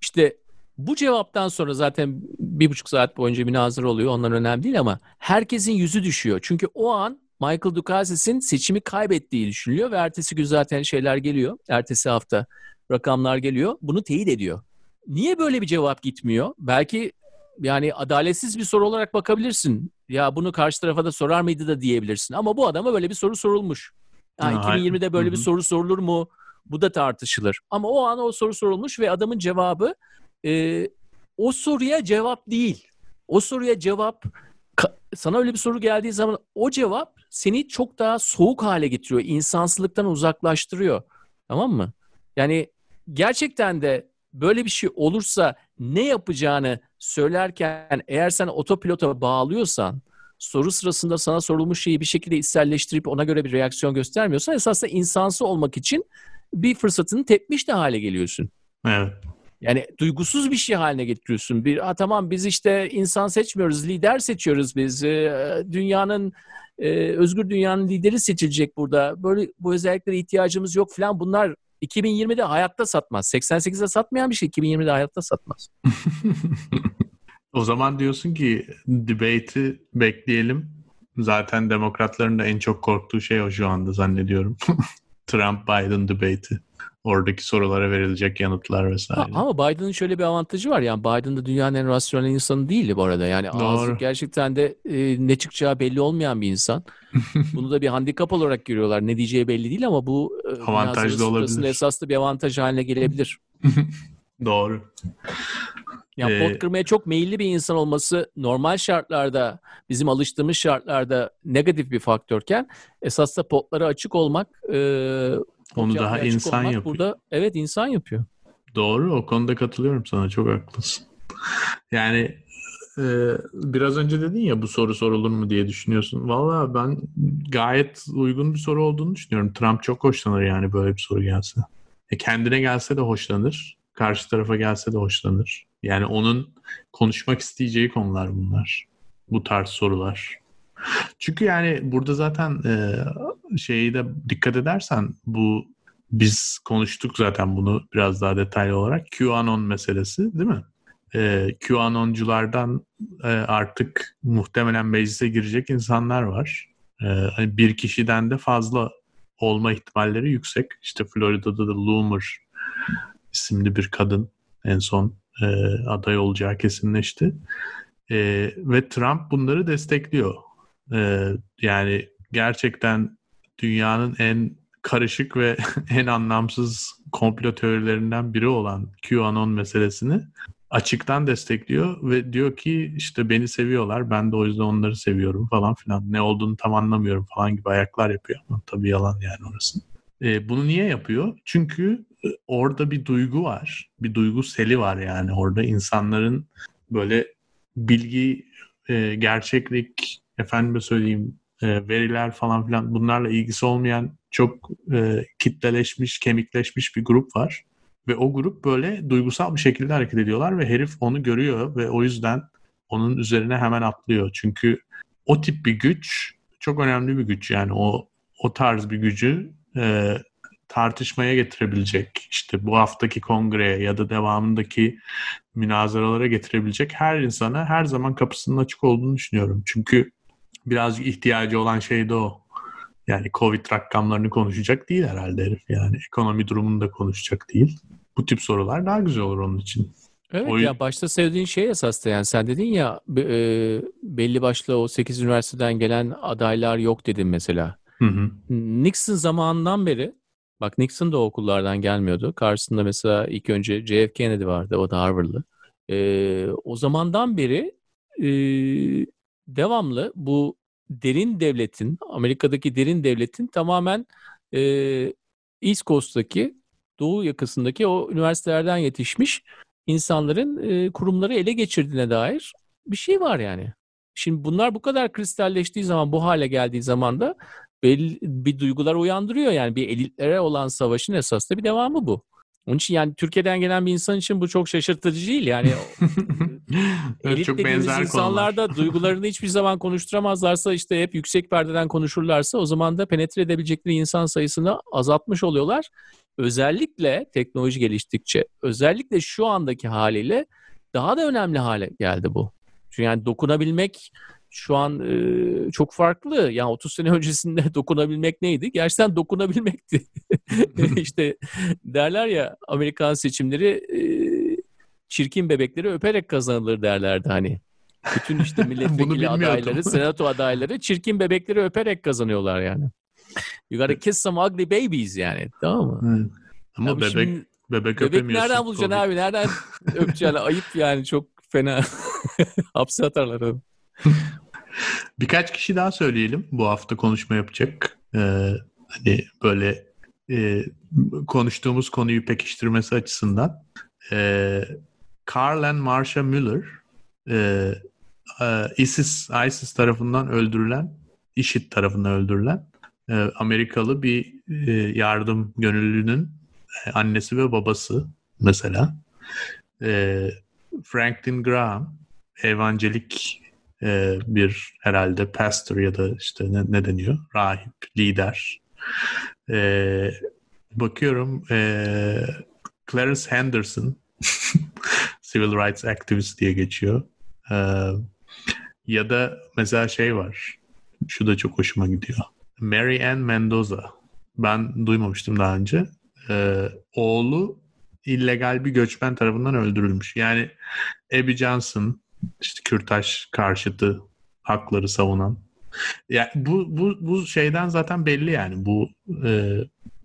işte bu cevaptan sonra zaten bir buçuk saat boyunca münazara oluyor. Onlar önemli değil ama herkesin yüzü düşüyor. Çünkü o an Michael Dukakis'in seçimi kaybettiği düşünülüyor ve ertesi gün zaten şeyler geliyor. Ertesi hafta rakamlar geliyor. Bunu teyit ediyor. Niye böyle bir cevap gitmiyor? Belki yani adaletsiz bir soru olarak bakabilirsin. Ya bunu karşı tarafa da sorar mıydı da diyebilirsin. Ama bu adama böyle bir soru sorulmuş. Ha, 2020'de böyle bir soru sorulur mu? Bu da tartışılır. Ama o an o soru sorulmuş ve adamın cevabı e, o soruya cevap değil. O soruya cevap sana öyle bir soru geldiği zaman o cevap seni çok daha soğuk hale getiriyor. İnsansılıktan uzaklaştırıyor. Tamam mı? Yani gerçekten de böyle bir şey olursa ne yapacağını söylerken eğer sen otopilota bağlıyorsan soru sırasında sana sorulmuş şeyi bir şekilde içselleştirip ona göre bir reaksiyon göstermiyorsan esasında insansı olmak için bir fırsatını tepmiş de hale geliyorsun. Evet. Yani duygusuz bir şey haline getiriyorsun. Bir ha, tamam biz işte insan seçmiyoruz, lider seçiyoruz biz. Ee, dünyanın e, özgür dünyanın lideri seçilecek burada. Böyle bu özelliklere ihtiyacımız yok falan. Bunlar 2020'de hayatta satmaz. 88'de satmayan bir şey 2020'de hayatta satmaz. o zaman diyorsun ki debate'i bekleyelim. Zaten demokratların da en çok korktuğu şey o şu anda zannediyorum. Trump-Biden debate'i. Oradaki sorulara verilecek yanıtlar vesaire. Ha, ama Biden'ın şöyle bir avantajı var. Yani Biden da dünyanın en rasyonel insanı değil bu arada. Yani Doğru. ağzı gerçekten de e, ne çıkacağı belli olmayan bir insan. Bunu da bir handikap olarak görüyorlar. Ne diyeceği belli değil ama bu e, avantaj da olabilir. esas da bir avantaj haline gelebilir. Doğru. Yani ee, pot kırmaya çok meyilli bir insan olması normal şartlarda, bizim alıştığımız şartlarda negatif bir faktörken esas da potlara açık olmak, e, onu daha insan yapıyor. Burada evet insan yapıyor. Doğru, o konuda katılıyorum sana. Çok haklısın. Yani e, biraz önce dedin ya bu soru sorulur mu diye düşünüyorsun. Valla ben gayet uygun bir soru olduğunu düşünüyorum. Trump çok hoşlanır yani böyle bir soru gelse. E kendine gelse de hoşlanır. Karşı tarafa gelse de hoşlanır. Yani onun konuşmak isteyeceği konular bunlar. Bu tarz sorular. Çünkü yani burada zaten e, şeyi de dikkat edersen bu biz konuştuk zaten bunu biraz daha detaylı olarak. QAnon meselesi değil mi? E, QAnonculardan e, artık muhtemelen meclise girecek insanlar var. E, hani bir kişiden de fazla olma ihtimalleri yüksek. İşte Florida'da da Loomer isimli bir kadın en son e, aday olacağı kesinleşti. E, ve Trump bunları destekliyor. E, yani gerçekten dünyanın en karışık ve en anlamsız komplo teorilerinden biri olan QAnon meselesini açıktan destekliyor ve diyor ki işte beni seviyorlar ben de o yüzden onları seviyorum falan filan ne olduğunu tam anlamıyorum falan gibi ayaklar yapıyor ama tabii yalan yani orası. E, bunu niye yapıyor? Çünkü e, orada bir duygu var. Bir duygu seli var yani orada insanların böyle bilgi, e, gerçeklik, efendime söyleyeyim e, veriler falan filan bunlarla ilgisi olmayan çok e, kitleleşmiş, kemikleşmiş bir grup var. Ve o grup böyle duygusal bir şekilde hareket ediyorlar ve herif onu görüyor ve o yüzden onun üzerine hemen atlıyor. Çünkü o tip bir güç çok önemli bir güç yani o o tarz bir gücü e, tartışmaya getirebilecek işte bu haftaki kongreye ya da devamındaki münazaralara getirebilecek her insana her zaman kapısının açık olduğunu düşünüyorum. Çünkü birazcık ihtiyacı olan şey de o. Yani Covid rakamlarını konuşacak değil herhalde herif yani. Ekonomi durumunu da konuşacak değil. Bu tip sorular daha güzel olur onun için. Evet o... ya başta sevdiğin şey esas da yani sen dedin ya e, belli başlı o 8 üniversiteden gelen adaylar yok dedin mesela. Hı hı. Nixon zamanından beri bak Nixon da okullardan gelmiyordu. Karşısında mesela ilk önce JF Kennedy vardı o da Harvard'lı. E, o zamandan beri e, devamlı bu derin devletin, Amerika'daki derin devletin tamamen e, East Coast'taki, Doğu yakasındaki o üniversitelerden yetişmiş insanların e, kurumları ele geçirdiğine dair bir şey var yani. Şimdi bunlar bu kadar kristalleştiği zaman, bu hale geldiği zaman da belli bir duygular uyandırıyor. Yani bir elitlere olan savaşın esas da bir devamı bu. Onun için yani Türkiye'den gelen bir insan için bu çok şaşırtıcı değil. Yani elit çok dediğimiz insanlar da duygularını hiçbir zaman konuşturamazlarsa işte hep yüksek perdeden konuşurlarsa o zaman da penetre edebilecekleri insan sayısını azaltmış oluyorlar. Özellikle teknoloji geliştikçe, özellikle şu andaki haliyle daha da önemli hale geldi bu. Çünkü yani dokunabilmek şu an e, çok farklı. Yani 30 sene öncesinde dokunabilmek neydi? Gerçekten dokunabilmekti. işte derler ya Amerikan seçimleri e, çirkin bebekleri öperek kazanılır derlerdi hani. Bütün işte milletvekili adayları, senato adayları çirkin bebekleri öperek kazanıyorlar yani. You gotta kiss some ugly babies yani. Tamam mı? Evet. Ama Tabii bebek şimdi, bebek bebek nereden bulacaksın Covid. abi? Nereden öpeceksin? Ayıp yani çok fena. Hapse atarlar onu. Birkaç kişi daha söyleyelim bu hafta konuşma yapacak. Ee, hani böyle e, konuştuğumuz konuyu pekiştirmesi açısından. Ee, Carl and Marsha Müller e, e, ISIS, ISIS tarafından öldürülen, IŞİD tarafından öldürülen e, Amerikalı bir e, yardım gönüllünün e, annesi ve babası mesela. E, Franklin Graham evangelik e, bir herhalde pastor ya da işte ne, ne deniyor? Rahip, lider. E, bakıyorum e, Clarence Henderson Civil Rights Activist diye geçiyor. E, ya da mesela şey var. Şu da çok hoşuma gidiyor. Mary Ann Mendoza. Ben duymamıştım daha önce. E, oğlu illegal bir göçmen tarafından öldürülmüş. Yani Abby Johnson işte Kürtaj karşıtı hakları savunan. Yani bu bu bu şeyden zaten belli yani bu e,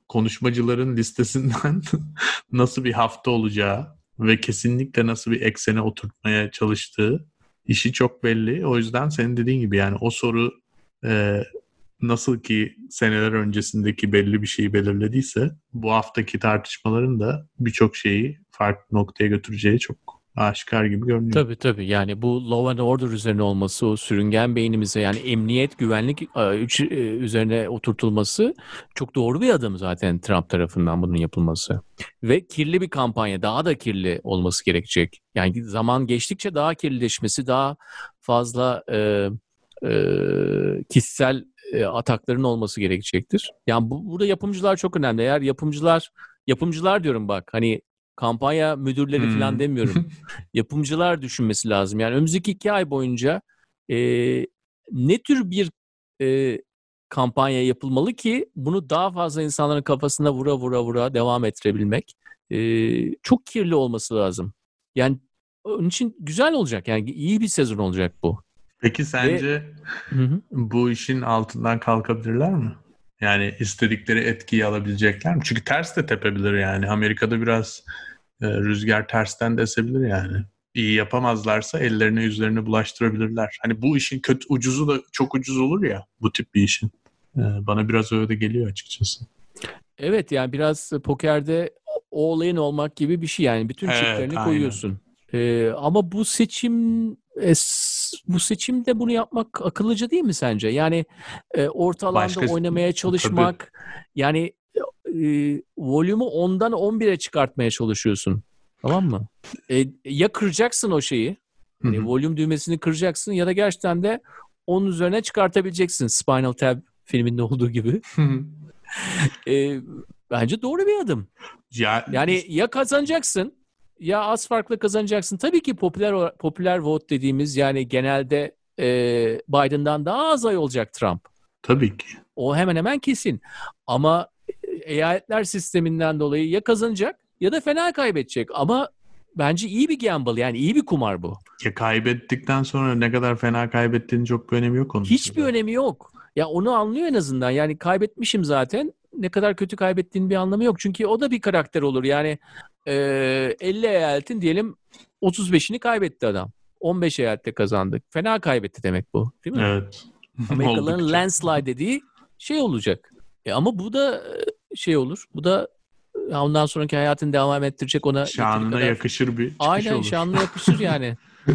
konuşmacıların listesinden nasıl bir hafta olacağı ve kesinlikle nasıl bir eksene oturtmaya çalıştığı işi çok belli. O yüzden senin dediğin gibi yani o soru e, nasıl ki seneler öncesindeki belli bir şeyi belirlediyse bu haftaki tartışmaların da birçok şeyi farklı noktaya götüreceği çok aşikar gibi görünüyor. Tabii tabii yani bu law and order üzerine olması, o sürüngen beynimize yani emniyet, güvenlik e, e, üzerine oturtulması çok doğru bir adım zaten Trump tarafından bunun yapılması. Ve kirli bir kampanya, daha da kirli olması gerekecek. Yani zaman geçtikçe daha kirlileşmesi, daha fazla e, e, kişisel e, atakların olması gerekecektir. Yani bu, burada yapımcılar çok önemli. Eğer yapımcılar, yapımcılar diyorum bak hani kampanya müdürleri Hmm. falan demiyorum yapımcılar düşünmesi lazım. Yani önümüzdeki iki ay boyunca e, ne tür bir e, kampanya yapılmalı ki bunu daha fazla insanların kafasına vura vura vura devam ettirebilmek e, çok kirli olması lazım. Yani onun için güzel olacak. Yani iyi bir sezon olacak bu. Peki sence hı. bu işin altından kalkabilirler mi? Yani istedikleri etkiyi alabilecekler mi? Çünkü ters de tepebilir yani. Amerika'da biraz e, rüzgar tersten de esebilir yani. İyi yapamazlarsa ellerine yüzlerine bulaştırabilirler. Hani bu işin kötü ucuzu da çok ucuz olur ya bu tip bir işin. E, bana biraz öyle de geliyor açıkçası. Evet yani biraz pokerde all in olmak gibi bir şey yani bütün Evet, çiplerini aynen. koyuyorsun. Ee, ama bu seçim e, bu seçimde bunu yapmak akıllıca değil mi sence? Yani e, orta alanda Başka- oynamaya çalışmak yani e, volümü 10'dan 11'e çıkartmaya çalışıyorsun. Tamam mı? E, ya kıracaksın o şeyi. Yani volüm düğmesini kıracaksın ya da gerçekten de onun üzerine çıkartabileceksin. Spinal Tap filminde olduğu gibi. E, bence doğru bir adım. ya, Yani ya kazanacaksın ya az farklı kazanacaksın. Tabii ki popüler popüler vote dediğimiz yani genelde e, Biden'dan daha az ay olacak Trump. tabii ki. O hemen hemen kesin. Ama eyaletler sisteminden dolayı ya kazanacak ya da fena kaybedecek. Ama bence iyi bir gamble yani iyi bir kumar bu. Ya kaybettikten sonra ne kadar fena kaybettiğinin çok bir önemi yok onun. Hiçbir önemi yok. Ya onu anlıyor en azından. Yani kaybetmişim zaten. Ne kadar kötü kaybettiğinin bir anlamı yok. Çünkü o da bir karakter olur. Yani e, 50 eyaletin diyelim 35'ini kaybetti adam. 15 eyalette kazandı. Fena kaybetti demek bu. Değil mi? Evet. Amerikalıların landslide dediği şey olacak. E ama bu da e, şey olur. Bu da e, ondan sonraki hayatını devam ettirecek ona Şanına kadar- yakışır bir çıkış Aynen olur. şanlı yakışır yani.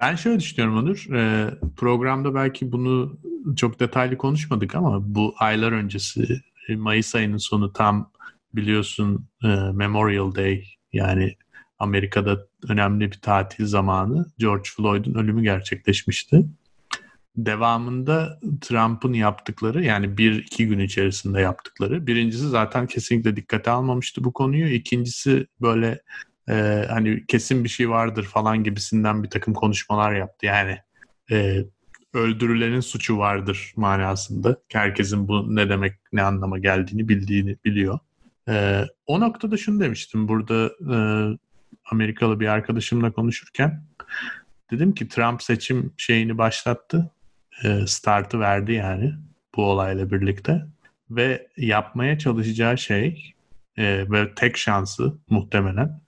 Ben şöyle düşünüyorum Onur. e, programda belki bunu çok detaylı konuşmadık ama bu aylar öncesi Mayıs ayının sonu tam biliyorsun e, Memorial Day yani Amerika'da önemli bir tatil zamanı George Floyd'un ölümü gerçekleşmişti. Devamında Trump'ın yaptıkları yani bir iki gün içerisinde yaptıkları birincisi zaten kesinlikle dikkate almamıştı bu konuyu. İkincisi böyle e, hani kesin bir şey vardır falan gibisinden bir takım konuşmalar yaptı. Yani e, öldürülenin suçu vardır manasında. Herkesin bu ne demek, ne anlama geldiğini bildiğini biliyor. Ee, o noktada şunu demiştim burada e, Amerikalı bir arkadaşımla konuşurken. Dedim ki Trump seçim şeyini başlattı. E, startı verdi yani bu olayla birlikte. Ve yapmaya çalışacağı şey e, ve tek şansı muhtemelen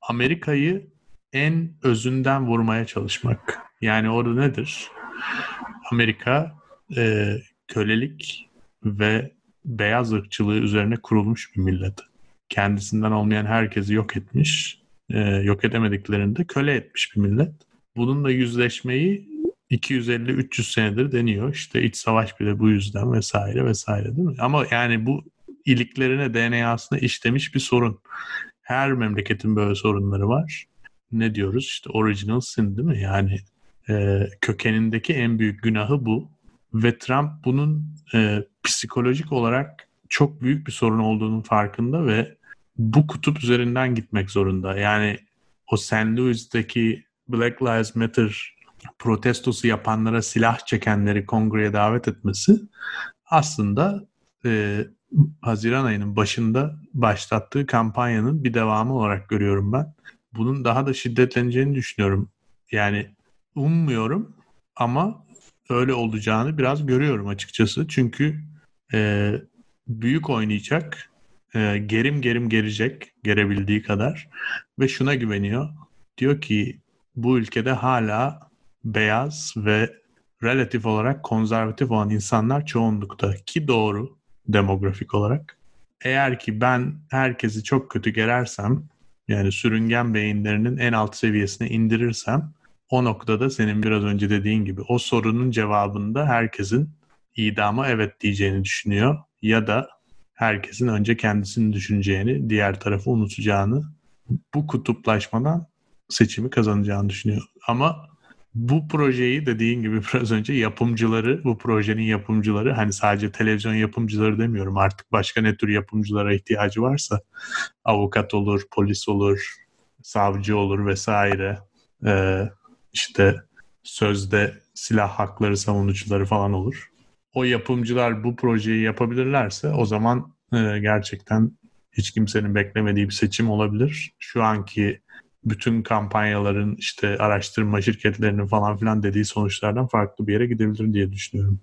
Amerika'yı en özünden vurmaya çalışmak. Yani orada nedir? Amerika e, kölelik ve beyaz ırkçılığı üzerine kurulmuş bir millet. Kendisinden olmayan herkesi yok etmiş, e, yok edemediklerini de köle etmiş bir millet. Bununla yüzleşmeyi 250-300 senedir deniyor. İşte iç savaş bile bu yüzden vesaire vesaire değil mi? Ama yani bu iliklerine, DNA'sına işlemiş bir sorun. Her memleketin böyle sorunları var. Ne diyoruz? İşte original sin değil mi? Yani e, kökenindeki en büyük günahı bu. Ve Trump bunun e, psikolojik olarak çok büyük bir sorun olduğunun farkında ve bu kutup üzerinden gitmek zorunda. Yani o St. Louis'teki Black Lives Matter protestosu yapanlara silah çekenleri kongreye davet etmesi aslında e, Haziran ayının başında başlattığı kampanyanın bir devamı olarak görüyorum ben. Bunun daha da şiddetleneceğini düşünüyorum. Yani ummuyorum ama öyle olacağını biraz görüyorum açıkçası. Çünkü e, büyük oynayacak, e, gerim gerim gelecek, gerebildiği kadar ve şuna güveniyor. Diyor ki bu ülkede hala beyaz ve relatif olarak konservatif olan insanlar çoğunlukta ki doğru demografik olarak. Eğer ki ben herkesi çok kötü gerersem yani sürüngen beyinlerinin en alt seviyesine indirirsem o noktada senin biraz önce dediğin gibi o sorunun cevabında herkesin idama evet diyeceğini düşünüyor ya da herkesin önce kendisini düşüneceğini, diğer tarafı unutacağını, bu kutuplaşmadan seçimi kazanacağını düşünüyor. Ama bu projeyi dediğin gibi biraz önce yapımcıları, bu projenin yapımcıları hani sadece televizyon yapımcıları demiyorum artık başka ne tür yapımcılara ihtiyacı varsa avukat olur, polis olur, savcı olur vesaire işte sözde silah hakları savunucuları falan olur. O yapımcılar bu projeyi yapabilirlerse o zaman e, gerçekten hiç kimsenin beklemediği bir seçim olabilir. Şu anki bütün kampanyaların işte araştırma şirketlerinin falan filan dediği sonuçlardan farklı bir yere gidebilir diye düşünüyorum.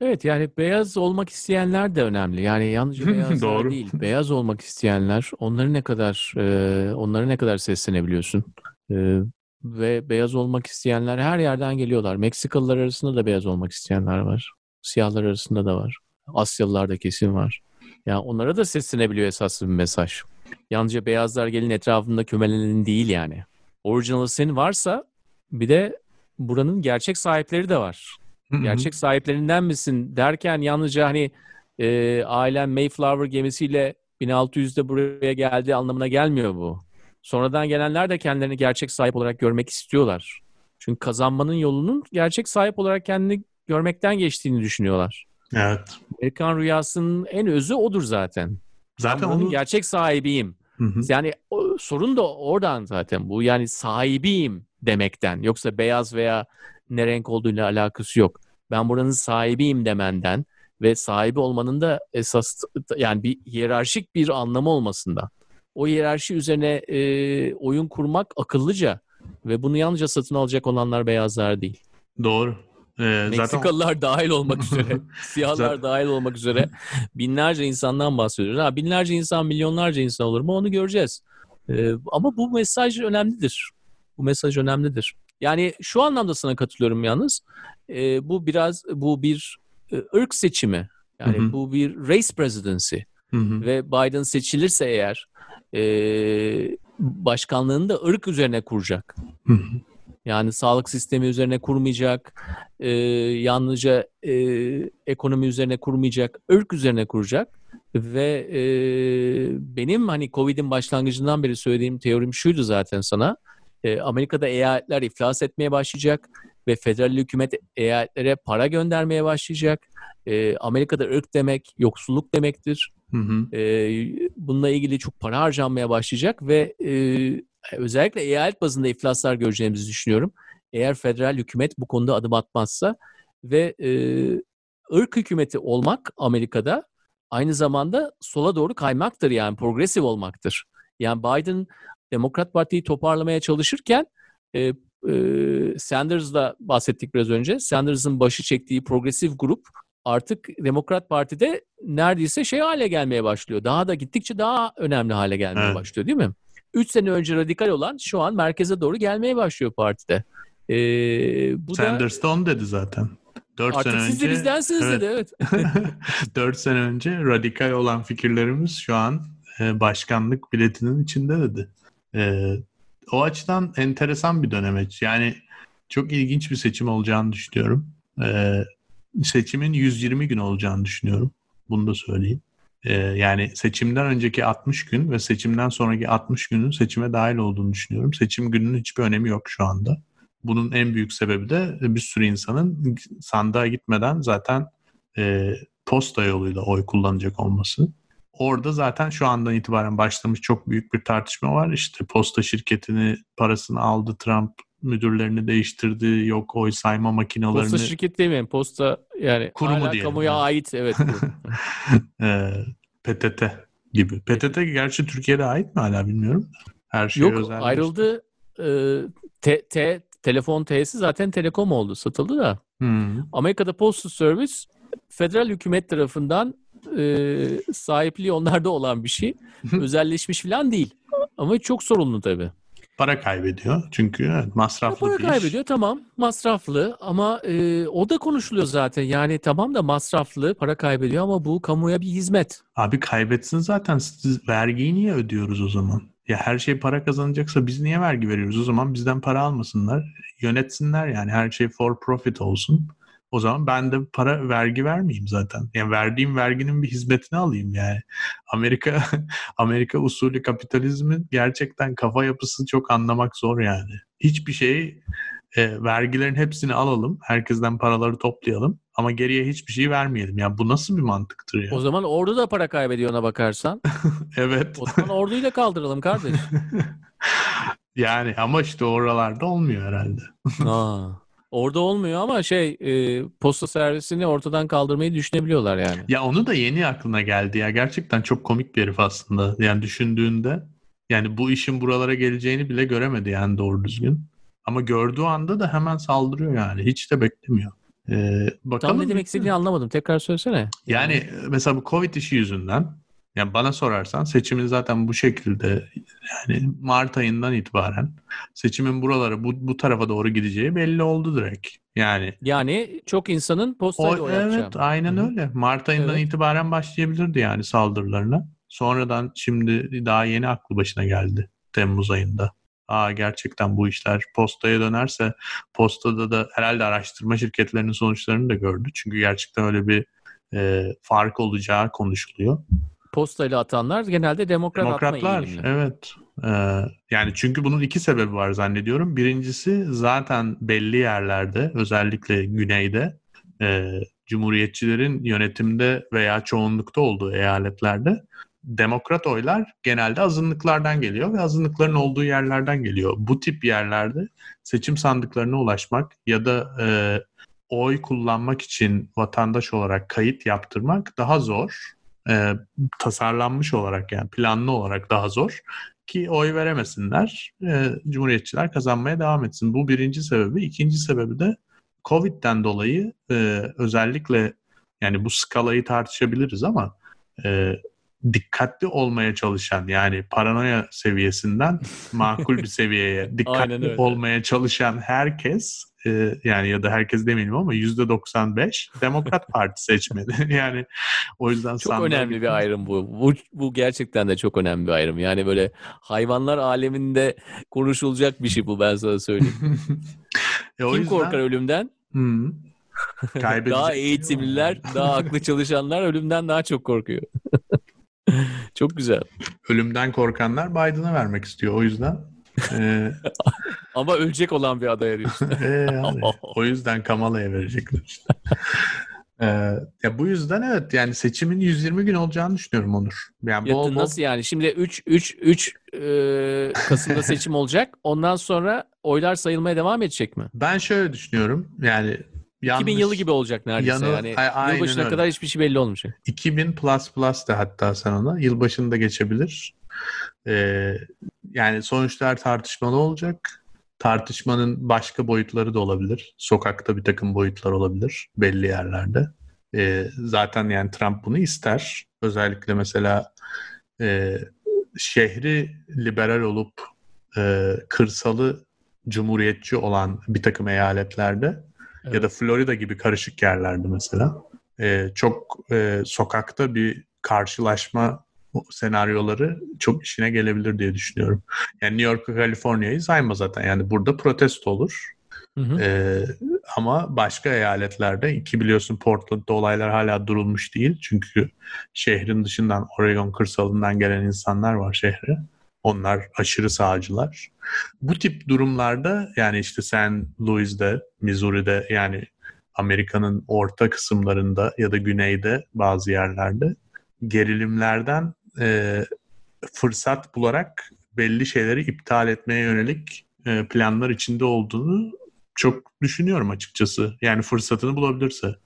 Evet yani beyaz olmak isteyenler de önemli. Yani yalnızca beyazlar değil. Beyaz olmak isteyenler onları ne kadar e, onları ne kadar seslenebiliyorsun? E, ve beyaz olmak isteyenler her yerden geliyorlar. Meksikalılar arasında da beyaz olmak isteyenler var. Siyahlar arasında da var. Asyalılar da kesin var. Yani onlara da seslenebiliyor esaslı bir mesaj. Yalnızca beyazlar gelin etrafında kümelenin değil yani. Original Sin varsa bir de buranın gerçek sahipleri de var. Gerçek sahiplerinden misin derken yalnızca hani e, ailen Mayflower gemisiyle 1600'de buraya geldi anlamına gelmiyor bu. Sonradan gelenler de kendilerini gerçek sahip olarak görmek istiyorlar. Çünkü kazanmanın yolunun gerçek sahip olarak kendini görmekten geçtiğini düşünüyorlar. Evet. Amerikan rüyasının en özü odur zaten. Zaten onun gerçek sahibiyim. Hı hı. Yani o, sorun da oradan zaten bu. Yani sahibiyim demekten. Yoksa beyaz veya ne renk olduğuyla alakası yok. Ben buranın sahibiyim demenden ve sahibi olmanın da esas yani bir hiyerarşik bir anlamı olmasından. O hiyerarşi üzerine e, oyun kurmak akıllıca ve bunu yalnızca satın alacak olanlar beyazlar değil. Doğru. Ee, Meksikalılar zaten... dahil olmak üzere, siyahlar zaten... dahil olmak üzere binlerce insandan bahsediyoruz. Ha, binlerce insan, milyonlarca insan olur mu onu göreceğiz. Ee, ama bu mesaj önemlidir. Bu mesaj önemlidir. Yani şu anlamda sana katılıyorum yalnız. Ee, bu biraz bu bir ırk seçimi. Yani Hı-hı. bu bir race presidency. Hı-hı. Ve Biden seçilirse eğer e, başkanlığını da ırk üzerine kuracak. Hı-hı. Yani sağlık sistemi üzerine kurmayacak, e, yalnızca e, ekonomi üzerine kurmayacak, ırk üzerine kuracak. Ve e, benim hani Covid'in başlangıcından beri söylediğim teorim şuydu zaten sana. E, Amerika'da eyaletler iflas etmeye başlayacak ve federal hükümet eyaletlere para göndermeye başlayacak. E, Amerika'da ırk demek yoksulluk demektir. Hı hı. E, bununla ilgili çok para harcanmaya başlayacak ve e, özellikle eyalet bazında iflaslar göreceğimizi düşünüyorum. Eğer federal hükümet bu konuda adım atmazsa ve e, ırk hükümeti olmak Amerika'da aynı zamanda sola doğru kaymaktır yani progresif olmaktır. Yani Biden Demokrat Parti'yi toparlamaya çalışırken e, e, Sanders'la bahsettik biraz önce. Sanders'ın başı çektiği progresif grup artık Demokrat Parti'de neredeyse şey hale gelmeye başlıyor. Daha da gittikçe daha önemli hale gelmeye evet. başlıyor değil mi? Üç sene önce radikal olan şu an merkeze doğru gelmeye başlıyor partide. Ee, bu Sanders da onu dedi zaten. 4 Artık sene siz önce, de bizdensiniz evet. dedi evet. 4 sene önce radikal olan fikirlerimiz şu an başkanlık biletinin içinde dedi. E, o açıdan enteresan bir dönemeç. Yani çok ilginç bir seçim olacağını düşünüyorum. E, seçimin 120 gün olacağını düşünüyorum. Bunu da söyleyeyim. E, yani seçimden önceki 60 gün ve seçimden sonraki 60 günün seçime dahil olduğunu düşünüyorum. Seçim gününün hiçbir önemi yok şu anda. Bunun en büyük sebebi de bir sürü insanın sandığa gitmeden zaten e, posta yoluyla oy kullanacak olması. Orada zaten şu andan itibaren başlamış çok büyük bir tartışma var. İşte posta şirketini parasını aldı Trump müdürlerini değiştirdi. Yok oy sayma makinalarını. Posta şirket demeyin. Posta yani kurumu diye. Kamuya yani. ait evet. e, PTT gibi. PTT gerçi Türkiye'de ait mi hala bilmiyorum. Her şey Yok ayrıldı. E, te, te, telefon T'si zaten Telekom oldu. Satıldı da. Hmm. Amerika'da Postal Service federal hükümet tarafından e, sahipliği onlarda olan bir şey. Özelleşmiş falan değil. Ama çok sorunlu tabii. Para kaybediyor çünkü evet, masraflı ya para kaybediyor tamam masraflı ama e, o da konuşuluyor zaten. Yani tamam da masraflı para kaybediyor ama bu kamuya bir hizmet. Abi kaybetsin zaten siz vergiyi niye ödüyoruz o zaman? Ya her şey para kazanacaksa biz niye vergi veriyoruz? O zaman bizden para almasınlar. Yönetsinler yani her şey for profit olsun. O zaman ben de para vergi vermeyeyim zaten. Yani verdiğim verginin bir hizmetini alayım yani. Amerika Amerika usulü kapitalizmin gerçekten kafa yapısı çok anlamak zor yani. Hiçbir şey e, vergilerin hepsini alalım. Herkesten paraları toplayalım. Ama geriye hiçbir şey vermeyelim. Yani bu nasıl bir mantıktır ya? O zaman ordu da para kaybediyor ona bakarsan. evet. O zaman orduyla kaldıralım kardeş. yani ama işte oralarda olmuyor herhalde. Aa. Orada olmuyor ama şey e, posta servisini ortadan kaldırmayı düşünebiliyorlar yani. Ya onu da yeni aklına geldi ya. Gerçekten çok komik bir herif aslında. Yani düşündüğünde yani bu işin buralara geleceğini bile göremedi yani doğru düzgün. Ama gördüğü anda da hemen saldırıyor yani. Hiç de beklemiyor. Ee, bakalım. Tam ne demek istediğini anlamadım. Tekrar söylesene. Yani mesela bu Covid işi yüzünden yani bana sorarsan seçimin zaten bu şekilde yani Mart ayından itibaren seçimin buralara bu, bu tarafa doğru gideceği belli oldu direkt. Yani yani çok insanın postayla o, Evet aynen Hı-hı. öyle. Mart ayından evet. itibaren başlayabilirdi yani saldırılarına. Sonradan şimdi daha yeni aklı başına geldi Temmuz ayında. Aa gerçekten bu işler postaya dönerse postada da herhalde araştırma şirketlerinin sonuçlarını da gördü. Çünkü gerçekten öyle bir e, fark olacağı konuşuluyor postayla atanlar genelde demokrat Demokratlar, atma eğilimli. evet. Ee, yani çünkü bunun iki sebebi var zannediyorum. Birincisi zaten belli yerlerde özellikle güneyde e, cumhuriyetçilerin yönetimde veya çoğunlukta olduğu eyaletlerde demokrat oylar genelde azınlıklardan geliyor ve azınlıkların olduğu yerlerden geliyor. Bu tip yerlerde seçim sandıklarına ulaşmak ya da e, oy kullanmak için vatandaş olarak kayıt yaptırmak daha zor e, tasarlanmış olarak yani planlı olarak daha zor ki oy veremesinler. E, Cumhuriyetçiler kazanmaya devam etsin. Bu birinci sebebi. İkinci sebebi de Covid'den dolayı e, özellikle yani bu skalayı tartışabiliriz ama e, dikkatli olmaya çalışan yani paranoya seviyesinden makul bir seviyeye dikkatli olmaya çalışan herkes e, yani ya da herkes demeyelim ama yüzde 95 Demokrat Parti seçmedi. yani o yüzden çok önemli bir ayrım bu. bu. Bu gerçekten de çok önemli bir ayrım. Yani böyle hayvanlar aleminde konuşulacak bir şey bu ben sana söyleyeyim. e, o Kim yüzden... korkar ölümden? Hmm. daha eğitimliler, daha aklı çalışanlar ölümden daha çok korkuyor. çok güzel. Ölümden korkanlar Biden'a vermek istiyor o yüzden. Ee, Ama ölecek olan bir aday arıyorsun. ee, o yüzden Kamala'ya verecekler işte. Ee, ya bu yüzden evet yani seçimin 120 gün olacağını düşünüyorum Onur. Yani bol, bol... Nasıl yani? Şimdi 3 3 3 e, Kasım'da seçim olacak. Ondan sonra oylar sayılmaya devam edecek mi? Ben şöyle düşünüyorum. Yani yanlış. 2000 yılı gibi olacak neredeyse Yanı- yani. A- Yılbaşına öyle. kadar hiçbir şey belli olmayacak. 2000 plus plus da hatta sen ona. Yılbaşında geçebilir. Ee, yani sonuçlar tartışmalı olacak. Tartışmanın başka boyutları da olabilir. Sokakta bir takım boyutlar olabilir belli yerlerde. Ee, zaten yani Trump bunu ister. Özellikle mesela e, şehri liberal olup e, kırsalı cumhuriyetçi olan bir takım eyaletlerde Evet. ya da Florida gibi karışık yerlerde mesela e, çok e, sokakta bir karşılaşma senaryoları çok işine gelebilir diye düşünüyorum. Yani New York'u Kaliforniya'yı sayma zaten. Yani burada protesto olur. Hı hı. Ee, ama başka eyaletlerde ki biliyorsun Portland'da olaylar hala durulmuş değil. Çünkü şehrin dışından Oregon kırsalından gelen insanlar var şehre. Onlar aşırı sağcılar. Bu tip durumlarda yani işte San Louis'de, Missouri'de yani Amerika'nın orta kısımlarında ya da güneyde bazı yerlerde gerilimlerden e, fırsat bularak belli şeyleri iptal etmeye yönelik e, planlar içinde olduğunu çok düşünüyorum açıkçası. Yani fırsatını bulabilirse.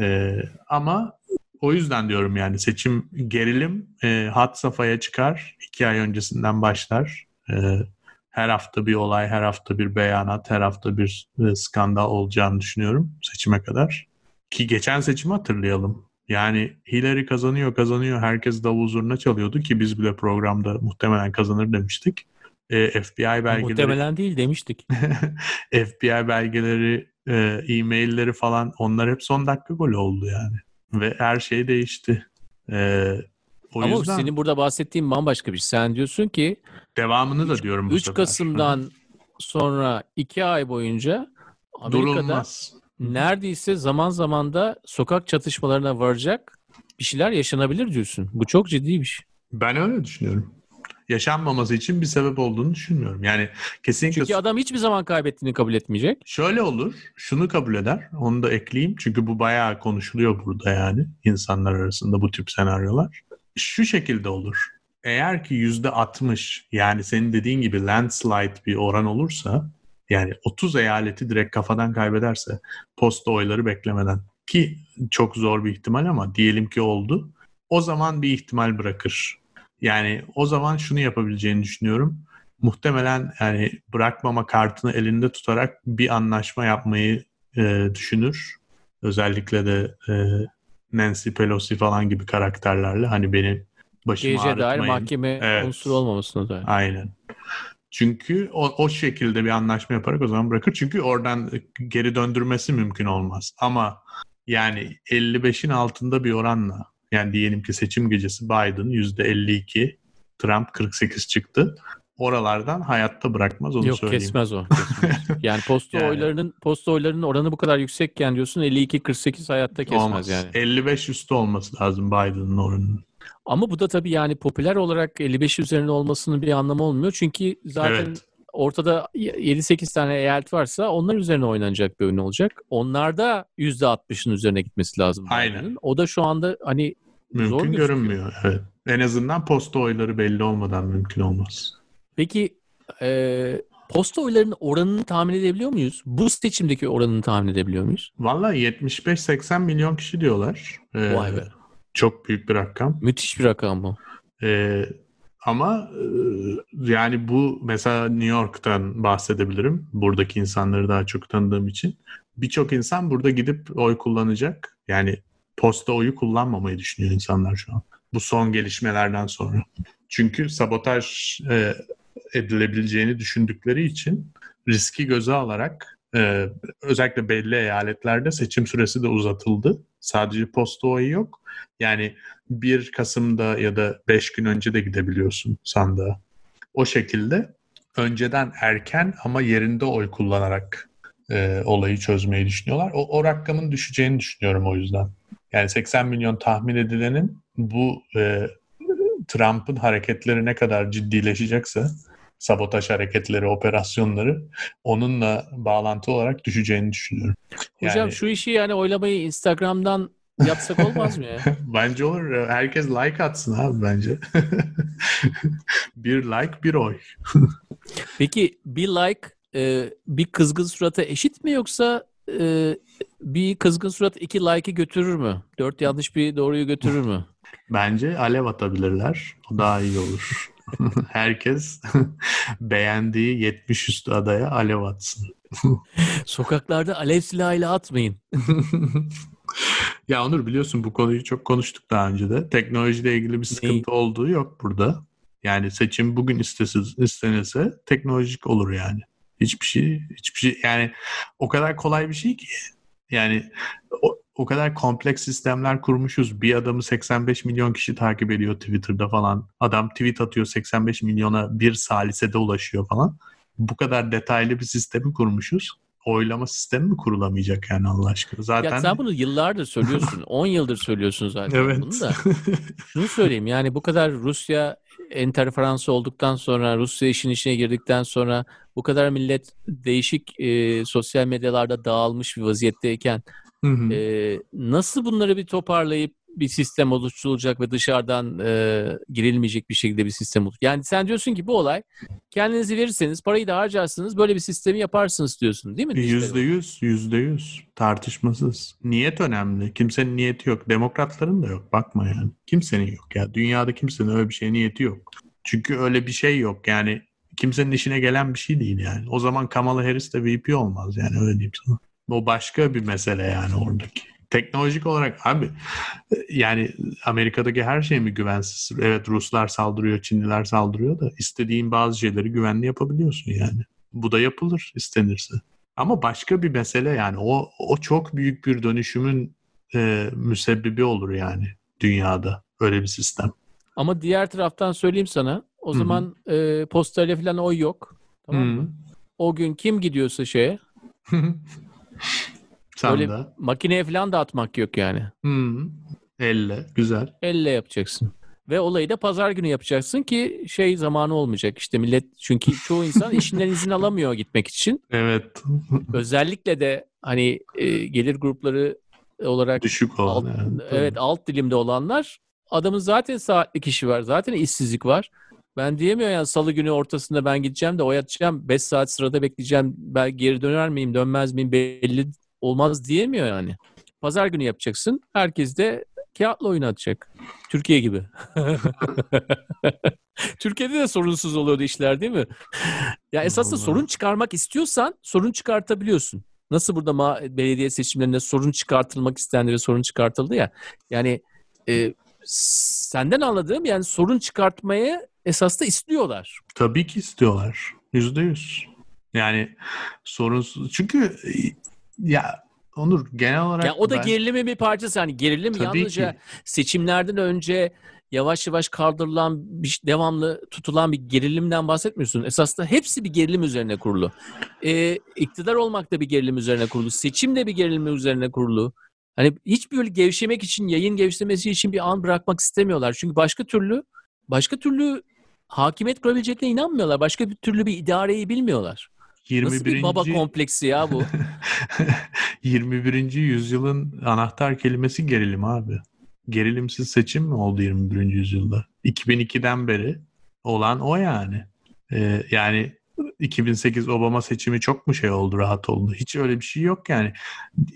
E, ama o yüzden diyorum yani seçim gerilim e, hat safhaya çıkar. iki ay öncesinden başlar. E, her hafta bir olay, her hafta bir beyanat, her hafta bir e, skandal olacağını düşünüyorum seçime kadar. Ki geçen seçimi hatırlayalım. Yani Hillary kazanıyor kazanıyor herkes davul zurna çalıyordu ki biz bile programda muhtemelen kazanır demiştik. E, FBI belgeleri Muhtemelen değil demiştik. FBI belgeleri, e, e-mailleri falan onlar hep son dakika golü oldu yani. Ve her şey değişti. E, o Ama yüzden senin burada bahsettiğin bambaşka bir şey. Sen diyorsun ki devamını da diyorum bu 3 sefer. Kasım'dan sonra 2 ay boyunca Amerika'da durulmaz. Neredeyse zaman zaman da sokak çatışmalarına varacak bir şeyler yaşanabilir diyorsun. Bu çok ciddi bir şey. Ben öyle düşünüyorum. Yaşanmaması için bir sebep olduğunu düşünmüyorum. Yani kesinlikle Çünkü adam hiçbir zaman kaybettiğini kabul etmeyecek. Şöyle olur, şunu kabul eder, onu da ekleyeyim çünkü bu bayağı konuşuluyor burada yani insanlar arasında bu tip senaryolar. Şu şekilde olur. Eğer ki yüzde 60 yani senin dediğin gibi landslide bir oran olursa yani 30 eyaleti direkt kafadan kaybederse posta oyları beklemeden ki çok zor bir ihtimal ama diyelim ki oldu. O zaman bir ihtimal bırakır. Yani o zaman şunu yapabileceğini düşünüyorum muhtemelen yani bırakmama kartını elinde tutarak bir anlaşma yapmayı e, düşünür. Özellikle de e, Nancy Pelosi falan gibi karakterlerle hani beni başımı dair ağrıtmayın. mahkeme Evet. unsuru olmamasına dair. Aynen. Çünkü o, o şekilde bir anlaşma yaparak o zaman bırakır. Çünkü oradan geri döndürmesi mümkün olmaz. Ama yani 55'in altında bir oranla yani diyelim ki seçim gecesi Biden %52, Trump 48 çıktı. Oralardan hayatta bırakmaz onu Yok söyleyeyim. kesmez o. kesmez. yani posta Yani. oylarının posta oylarının oranı bu kadar yüksekken diyorsun 52-48 hayatta kesmez Olmaz. yani. 55 üstü olması lazım Biden'ın oranının. Ama bu da tabii yani popüler olarak 55 üzerinde olmasının bir anlamı olmuyor. Çünkü zaten Evet. ortada 7-8 tane eyalet varsa onlar üzerine oynanacak bir oyun olacak. Onlarda %60'ın üzerine gitmesi lazım. Aynen. Biden'ın. O da şu anda hani Zor Mümkün gözüküyor. görünmüyor. Evet. En azından posta oyları belli olmadan mümkün olmaz. peki e, posta oylarının oranını tahmin edebiliyor muyuz? Bu seçimdeki oranını tahmin edebiliyor muyuz? Vallahi 75-80 milyon kişi diyorlar. Ee, Vay be. Çok büyük bir rakam. Müthiş bir rakam bu. Ee, ama e, yani bu mesela New York'tan bahsedebilirim. Buradaki insanları daha çok tanıdığım için. Birçok insan burada gidip oy kullanacak. Yani posta oyu kullanmamayı düşünüyor insanlar şu an. Bu son gelişmelerden sonra. Çünkü sabotaj e, edilebileceğini düşündükleri için riski göze alarak e, özellikle belli eyaletlerde seçim süresi de uzatıldı. Sadece posta oyu yok. Yani 1 Kasım'da ya da 5 gün önce de gidebiliyorsun sandığa. O şekilde önceden erken ama yerinde oy kullanarak e, olayı çözmeyi düşünüyorlar. O, o rakamın düşeceğini düşünüyorum o yüzden. Yani 80 milyon tahmin edilenin bu e, Trump'ın hareketleri ne kadar ciddileşecekse sabotaj hareketleri, operasyonları onunla bağlantı olarak düşeceğini düşünüyorum. Hocam Yani- şu işi yani oylamayı Instagram'dan yapsak olmaz mı ya? Bence olur. Herkes like atsın abi bence. bir like bir oy. Peki bir like e, bir kızgın surata eşit mi yoksa e, bir kızgın surat iki like'ı götürür mü? Dört yanlış bir doğruyu götürür mü? Bence alev atabilirler. O daha iyi olur. Herkes beğendiği 70 üstü adaya alev atsın. Sokaklarda alev silahıyla atmayın. ya Onur biliyorsun bu konuyu çok konuştuk daha önce de. Teknolojiyle ilgili bir sıkıntı Neyi? olduğu yok burada. Yani seçim bugün istesiz, istenirse teknolojik olur yani. Hiçbir şey, hiçbir şey yani o kadar kolay bir şey ki. Yani o, o kadar kompleks sistemler kurmuşuz. Bir adamı 85 milyon kişi takip ediyor Twitter'da falan. Adam tweet atıyor 85 milyona bir salisede ulaşıyor falan. Bu kadar detaylı bir sistemi kurmuşuz. Oylama sistemi mi kurulamayacak yani Allah aşkına? Zaten ya sen bunu yıllardır söylüyorsun. 10 yıldır söylüyorsun zaten evet. bunu da. Şunu söyleyeyim yani bu kadar Rusya interferansı olduktan sonra Rusya işin içine girdikten sonra bu kadar millet değişik e, sosyal medyalarda dağılmış bir vaziyetteyken Hı hı. E, nasıl bunları bir toparlayıp bir sistem oluşturulacak ve dışarıdan e, girilmeyecek bir şekilde bir sistem olur. Yani sen diyorsun ki bu olay kendinizi verirseniz parayı da harcarsınız böyle bir sistemi yaparsınız diyorsun değil mi? Yüzde yüz, yüzde yüz tartışmasız. Niyet önemli. Kimsenin niyeti yok. Demokratların da yok. Bakma yani. Kimsenin yok ya. Dünyada kimsenin öyle bir şey niyeti yok. Çünkü öyle bir şey yok. Yani kimsenin işine gelen bir şey değil yani. O zaman Kamala Harris de VP olmaz yani öyle diyeyim sana. O başka bir mesele yani oradaki. Teknolojik olarak abi yani Amerika'daki her şey mi güvensiz? Evet Ruslar saldırıyor, Çinliler saldırıyor da istediğin bazı şeyleri güvenli yapabiliyorsun yani. Bu da yapılır istenirse. Ama başka bir mesele yani o o çok büyük bir dönüşümün e, müsebbibi olur yani dünyada öyle bir sistem. Ama diğer taraftan söyleyeyim sana o Hı-hı. zaman e, postayla falan oy yok. Tamam Hı-hı. mı? O gün kim gidiyorsa şeye Böyle makineye falan da atmak yok yani. Hmm. Elle. Güzel. Elle yapacaksın. Ve olayı da pazar günü yapacaksın ki şey zamanı olmayacak. İşte millet çünkü çoğu insan işinden izin alamıyor gitmek için. Evet. Özellikle de hani e, gelir grupları olarak düşük olan. Alt, yani. Evet alt dilimde olanlar adamın zaten saatlik işi var. Zaten işsizlik var. Ben diyemiyor yani salı günü ortasında ben gideceğim de o yatacağım 5 saat sırada bekleyeceğim. Ben geri döner miyim dönmez miyim belli olmaz diyemiyor yani. Pazar günü yapacaksın. Herkes de kağıtla oynatacak. Türkiye gibi. Türkiye'de de sorunsuz oluyordu işler değil mi? Ya esasında sorun çıkarmak istiyorsan sorun çıkartabiliyorsun. Nasıl burada ma- belediye seçimlerinde sorun çıkartılmak istendi sorun çıkartıldı ya. Yani e, senden anladığım yani sorun çıkartmaya esas da istiyorlar. Tabii ki istiyorlar. Yüzde yüz. Yani sorunsuz. Çünkü ya Onur genel olarak... Ya o da ben... gerilimin bir parçası. Hani gerilim Tabii yalnızca ki. seçimlerden önce yavaş yavaş kaldırılan, bir, devamlı tutulan bir gerilimden bahsetmiyorsun. Esasında hepsi bir gerilim üzerine kurulu. Ee, iktidar olmak da bir gerilim üzerine kurulu. Seçim de bir gerilim üzerine kurulu. Hani hiç böyle gevşemek için, yayın gevşemesi için bir an bırakmak istemiyorlar. Çünkü başka türlü başka türlü hakimiyet kurabileceklerine inanmıyorlar. Başka bir türlü bir idareyi bilmiyorlar. 21. Nasıl bir baba kompleksi ya bu? 21. yüzyılın anahtar kelimesi gerilim abi. Gerilimsiz seçim mi oldu 21. yüzyılda? 2002'den beri olan o yani. Ee, yani 2008 Obama seçimi çok mu şey oldu, rahat oldu? Hiç öyle bir şey yok yani.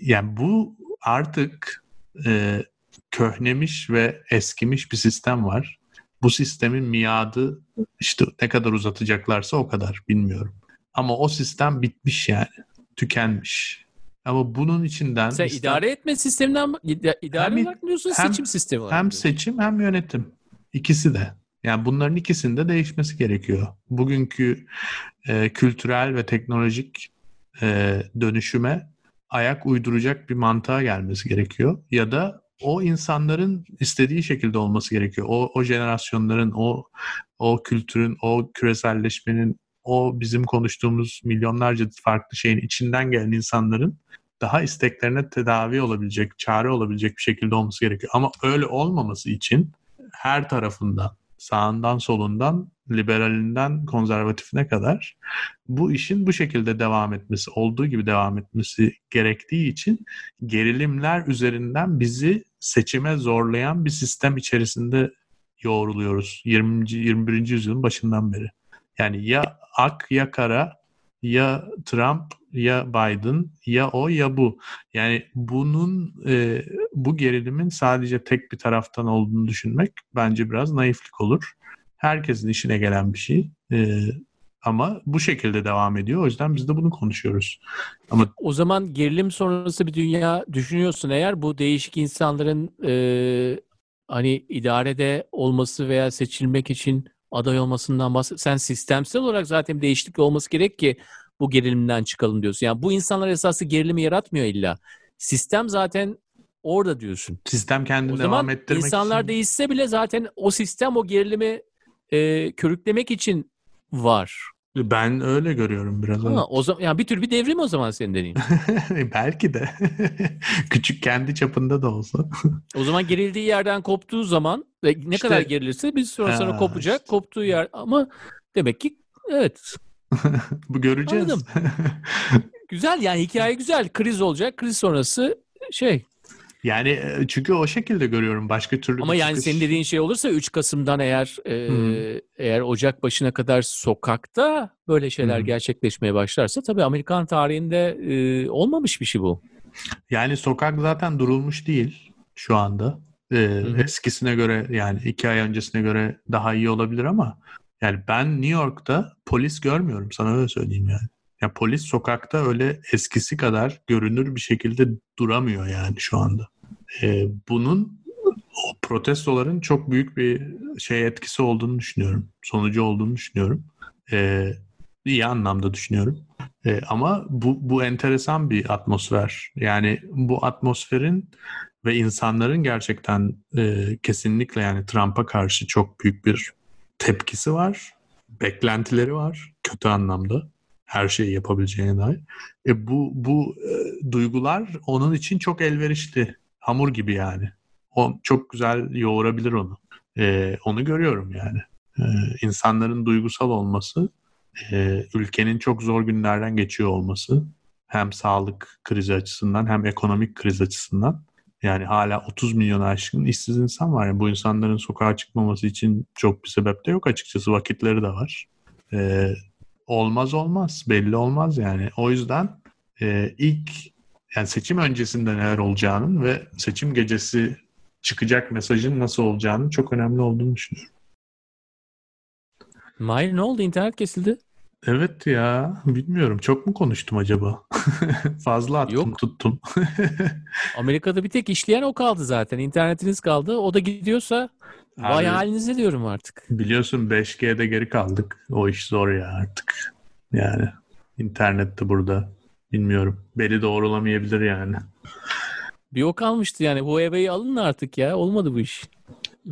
Yani bu artık e, köhnemiş ve eskimiş bir sistem var. Bu sistemin miadı işte ne kadar uzatacaklarsa o kadar bilmiyorum. Ama o sistem bitmiş yani. Tükenmiş. Ama bunun içinden... Sen ister... idare etme sisteminden idare hem, olarak diyorsun hem, seçim sistemi olarak Hem seçim hem yönetim. İkisi de. Yani bunların ikisinde değişmesi gerekiyor. Bugünkü e, kültürel ve teknolojik e, dönüşüme ayak uyduracak bir mantığa gelmesi gerekiyor. Ya da o insanların istediği şekilde olması gerekiyor. O, o jenerasyonların, o o kültürün, o küreselleşmenin o bizim konuştuğumuz milyonlarca farklı şeyin içinden gelen insanların daha isteklerine tedavi olabilecek, çare olabilecek bir şekilde olması gerekiyor. Ama öyle olmaması için her tarafından, sağından solundan, liberalinden konservatifine kadar bu işin bu şekilde devam etmesi, olduğu gibi devam etmesi gerektiği için gerilimler üzerinden bizi seçime zorlayan bir sistem içerisinde yoğruluyoruz 20. 21. yüzyılın başından beri. Yani ya ak ya kara ya Trump ya Biden ya o ya bu. Yani bunun e, bu gerilimin sadece tek bir taraftan olduğunu düşünmek bence biraz naiflik olur. Herkesin işine gelen bir şey. E, ama bu şekilde devam ediyor. O yüzden biz de bunu konuşuyoruz. Ama o zaman gerilim sonrası bir dünya düşünüyorsun eğer bu değişik insanların e, hani idarede olması veya seçilmek için aday olmasından bahset. Sen sistemsel olarak zaten değişiklik olması gerek ki bu gerilimden çıkalım diyorsun. Yani bu insanlar esası gerilimi yaratmıyor illa. Sistem zaten orada diyorsun. Sistem kendini o devam zaman ettirmek insanlar için... değişse bile zaten o sistem o gerilimi e, körüklemek için var. Ben öyle görüyorum biraz. Ha, o zaman yani bir tür bir devrim o zaman senin dediğin. Belki de. Küçük kendi çapında da olsa. o zaman gerildiği yerden koptuğu zaman ve ne işte, kadar gerilirse bir süre sonra kopacak. Işte. Koptuğu yer ama demek ki evet. Bu göreceğiz. Anladım. güzel yani hikaye güzel. Kriz olacak. Kriz sonrası şey yani e, çünkü o şekilde görüyorum başka türlü. Ama yani çıkış... senin dediğin şey olursa 3 Kasım'dan eğer e, eğer Ocak başına kadar sokakta böyle şeyler hmm. gerçekleşmeye başlarsa tabii Amerikan tarihinde e, olmamış bir şey bu. Yani sokak zaten durulmuş değil şu anda. E, eskisine göre yani iki ay öncesine göre daha iyi olabilir ama yani ben New York'ta polis görmüyorum sana öyle söyleyeyim yani. Ya polis sokakta öyle eskisi kadar görünür bir şekilde duramıyor yani şu anda. Ee, bunun o protestoların çok büyük bir şey etkisi olduğunu düşünüyorum. Sonucu olduğunu düşünüyorum. Ee, iyi anlamda düşünüyorum. Ee, ama bu, bu enteresan bir atmosfer. Yani bu atmosferin ve insanların gerçekten e, kesinlikle yani Trump'a karşı çok büyük bir tepkisi var. Beklentileri var kötü anlamda her şeyi yapabileceğine dair. E bu bu e, duygular onun için çok elverişli. Hamur gibi yani. O çok güzel yoğurabilir onu. E, onu görüyorum yani. E, insanların duygusal olması, e, ülkenin çok zor günlerden geçiyor olması, hem sağlık krizi açısından hem ekonomik kriz açısından. Yani hala 30 milyon aşkın işsiz insan var. Yani bu insanların sokağa çıkmaması için çok bir sebep de yok açıkçası. Vakitleri de var. Ee, olmaz olmaz. Belli olmaz yani. O yüzden e, ilk yani seçim öncesinde neler olacağının ve seçim gecesi çıkacak mesajın nasıl olacağının çok önemli olduğunu düşünüyorum. Mahir ne oldu? İnternet kesildi. Evet ya bilmiyorum çok mu konuştum acaba? Fazla attım Yok. tuttum. Amerika'da bir tek işleyen o kaldı zaten. İnternetiniz kaldı. O da gidiyorsa Abi, vay halinize diyorum artık. Biliyorsun 5G'de geri kaldık. O iş zor ya artık. Yani internette burada. Bilmiyorum. Beli doğrulamayabilir yani. Bir o kalmıştı yani. Huawei'yi alın artık ya. Olmadı bu iş.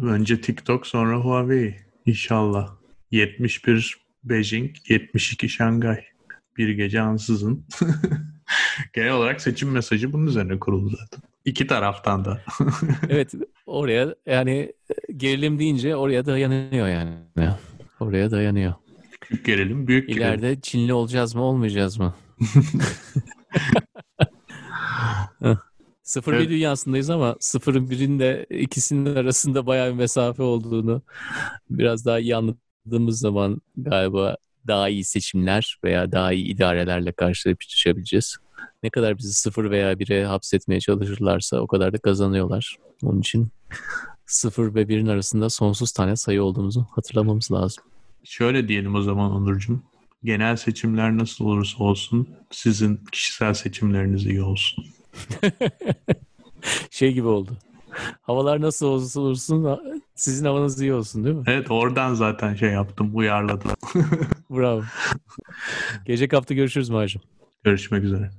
Önce TikTok sonra Huawei. İnşallah. 71 Beijing, 72 Şangay. Bir gece ansızın. Genel olarak seçim mesajı bunun üzerine kuruldu zaten. İki taraftan da. evet oraya yani gerilim deyince oraya dayanıyor yani. Oraya dayanıyor. Küçük gerilim, büyük gerilim. İleride Çinli olacağız mı olmayacağız mı? Sıfır evet. bir dünyasındayız ama sıfırın birin de ikisinin arasında bayağı bir mesafe olduğunu biraz daha iyi anladığımız zaman galiba daha iyi seçimler veya daha iyi idarelerle karşılaşabileceğiz. Ne kadar bizi sıfır veya bire hapsetmeye çalışırlarsa o kadar da kazanıyorlar. Onun için sıfır ve birin arasında sonsuz tane sayı olduğumuzu hatırlamamız lazım. Şöyle diyelim o zaman Onurcuğum. Genel seçimler nasıl olursa olsun sizin kişisel seçimleriniz iyi olsun. şey gibi oldu. Havalar nasıl olursa olsun sizin havanız iyi olsun değil mi? Evet oradan zaten şey yaptım uyarladım. Bravo. Gece kapta görüşürüz Macım. Görüşmek üzere.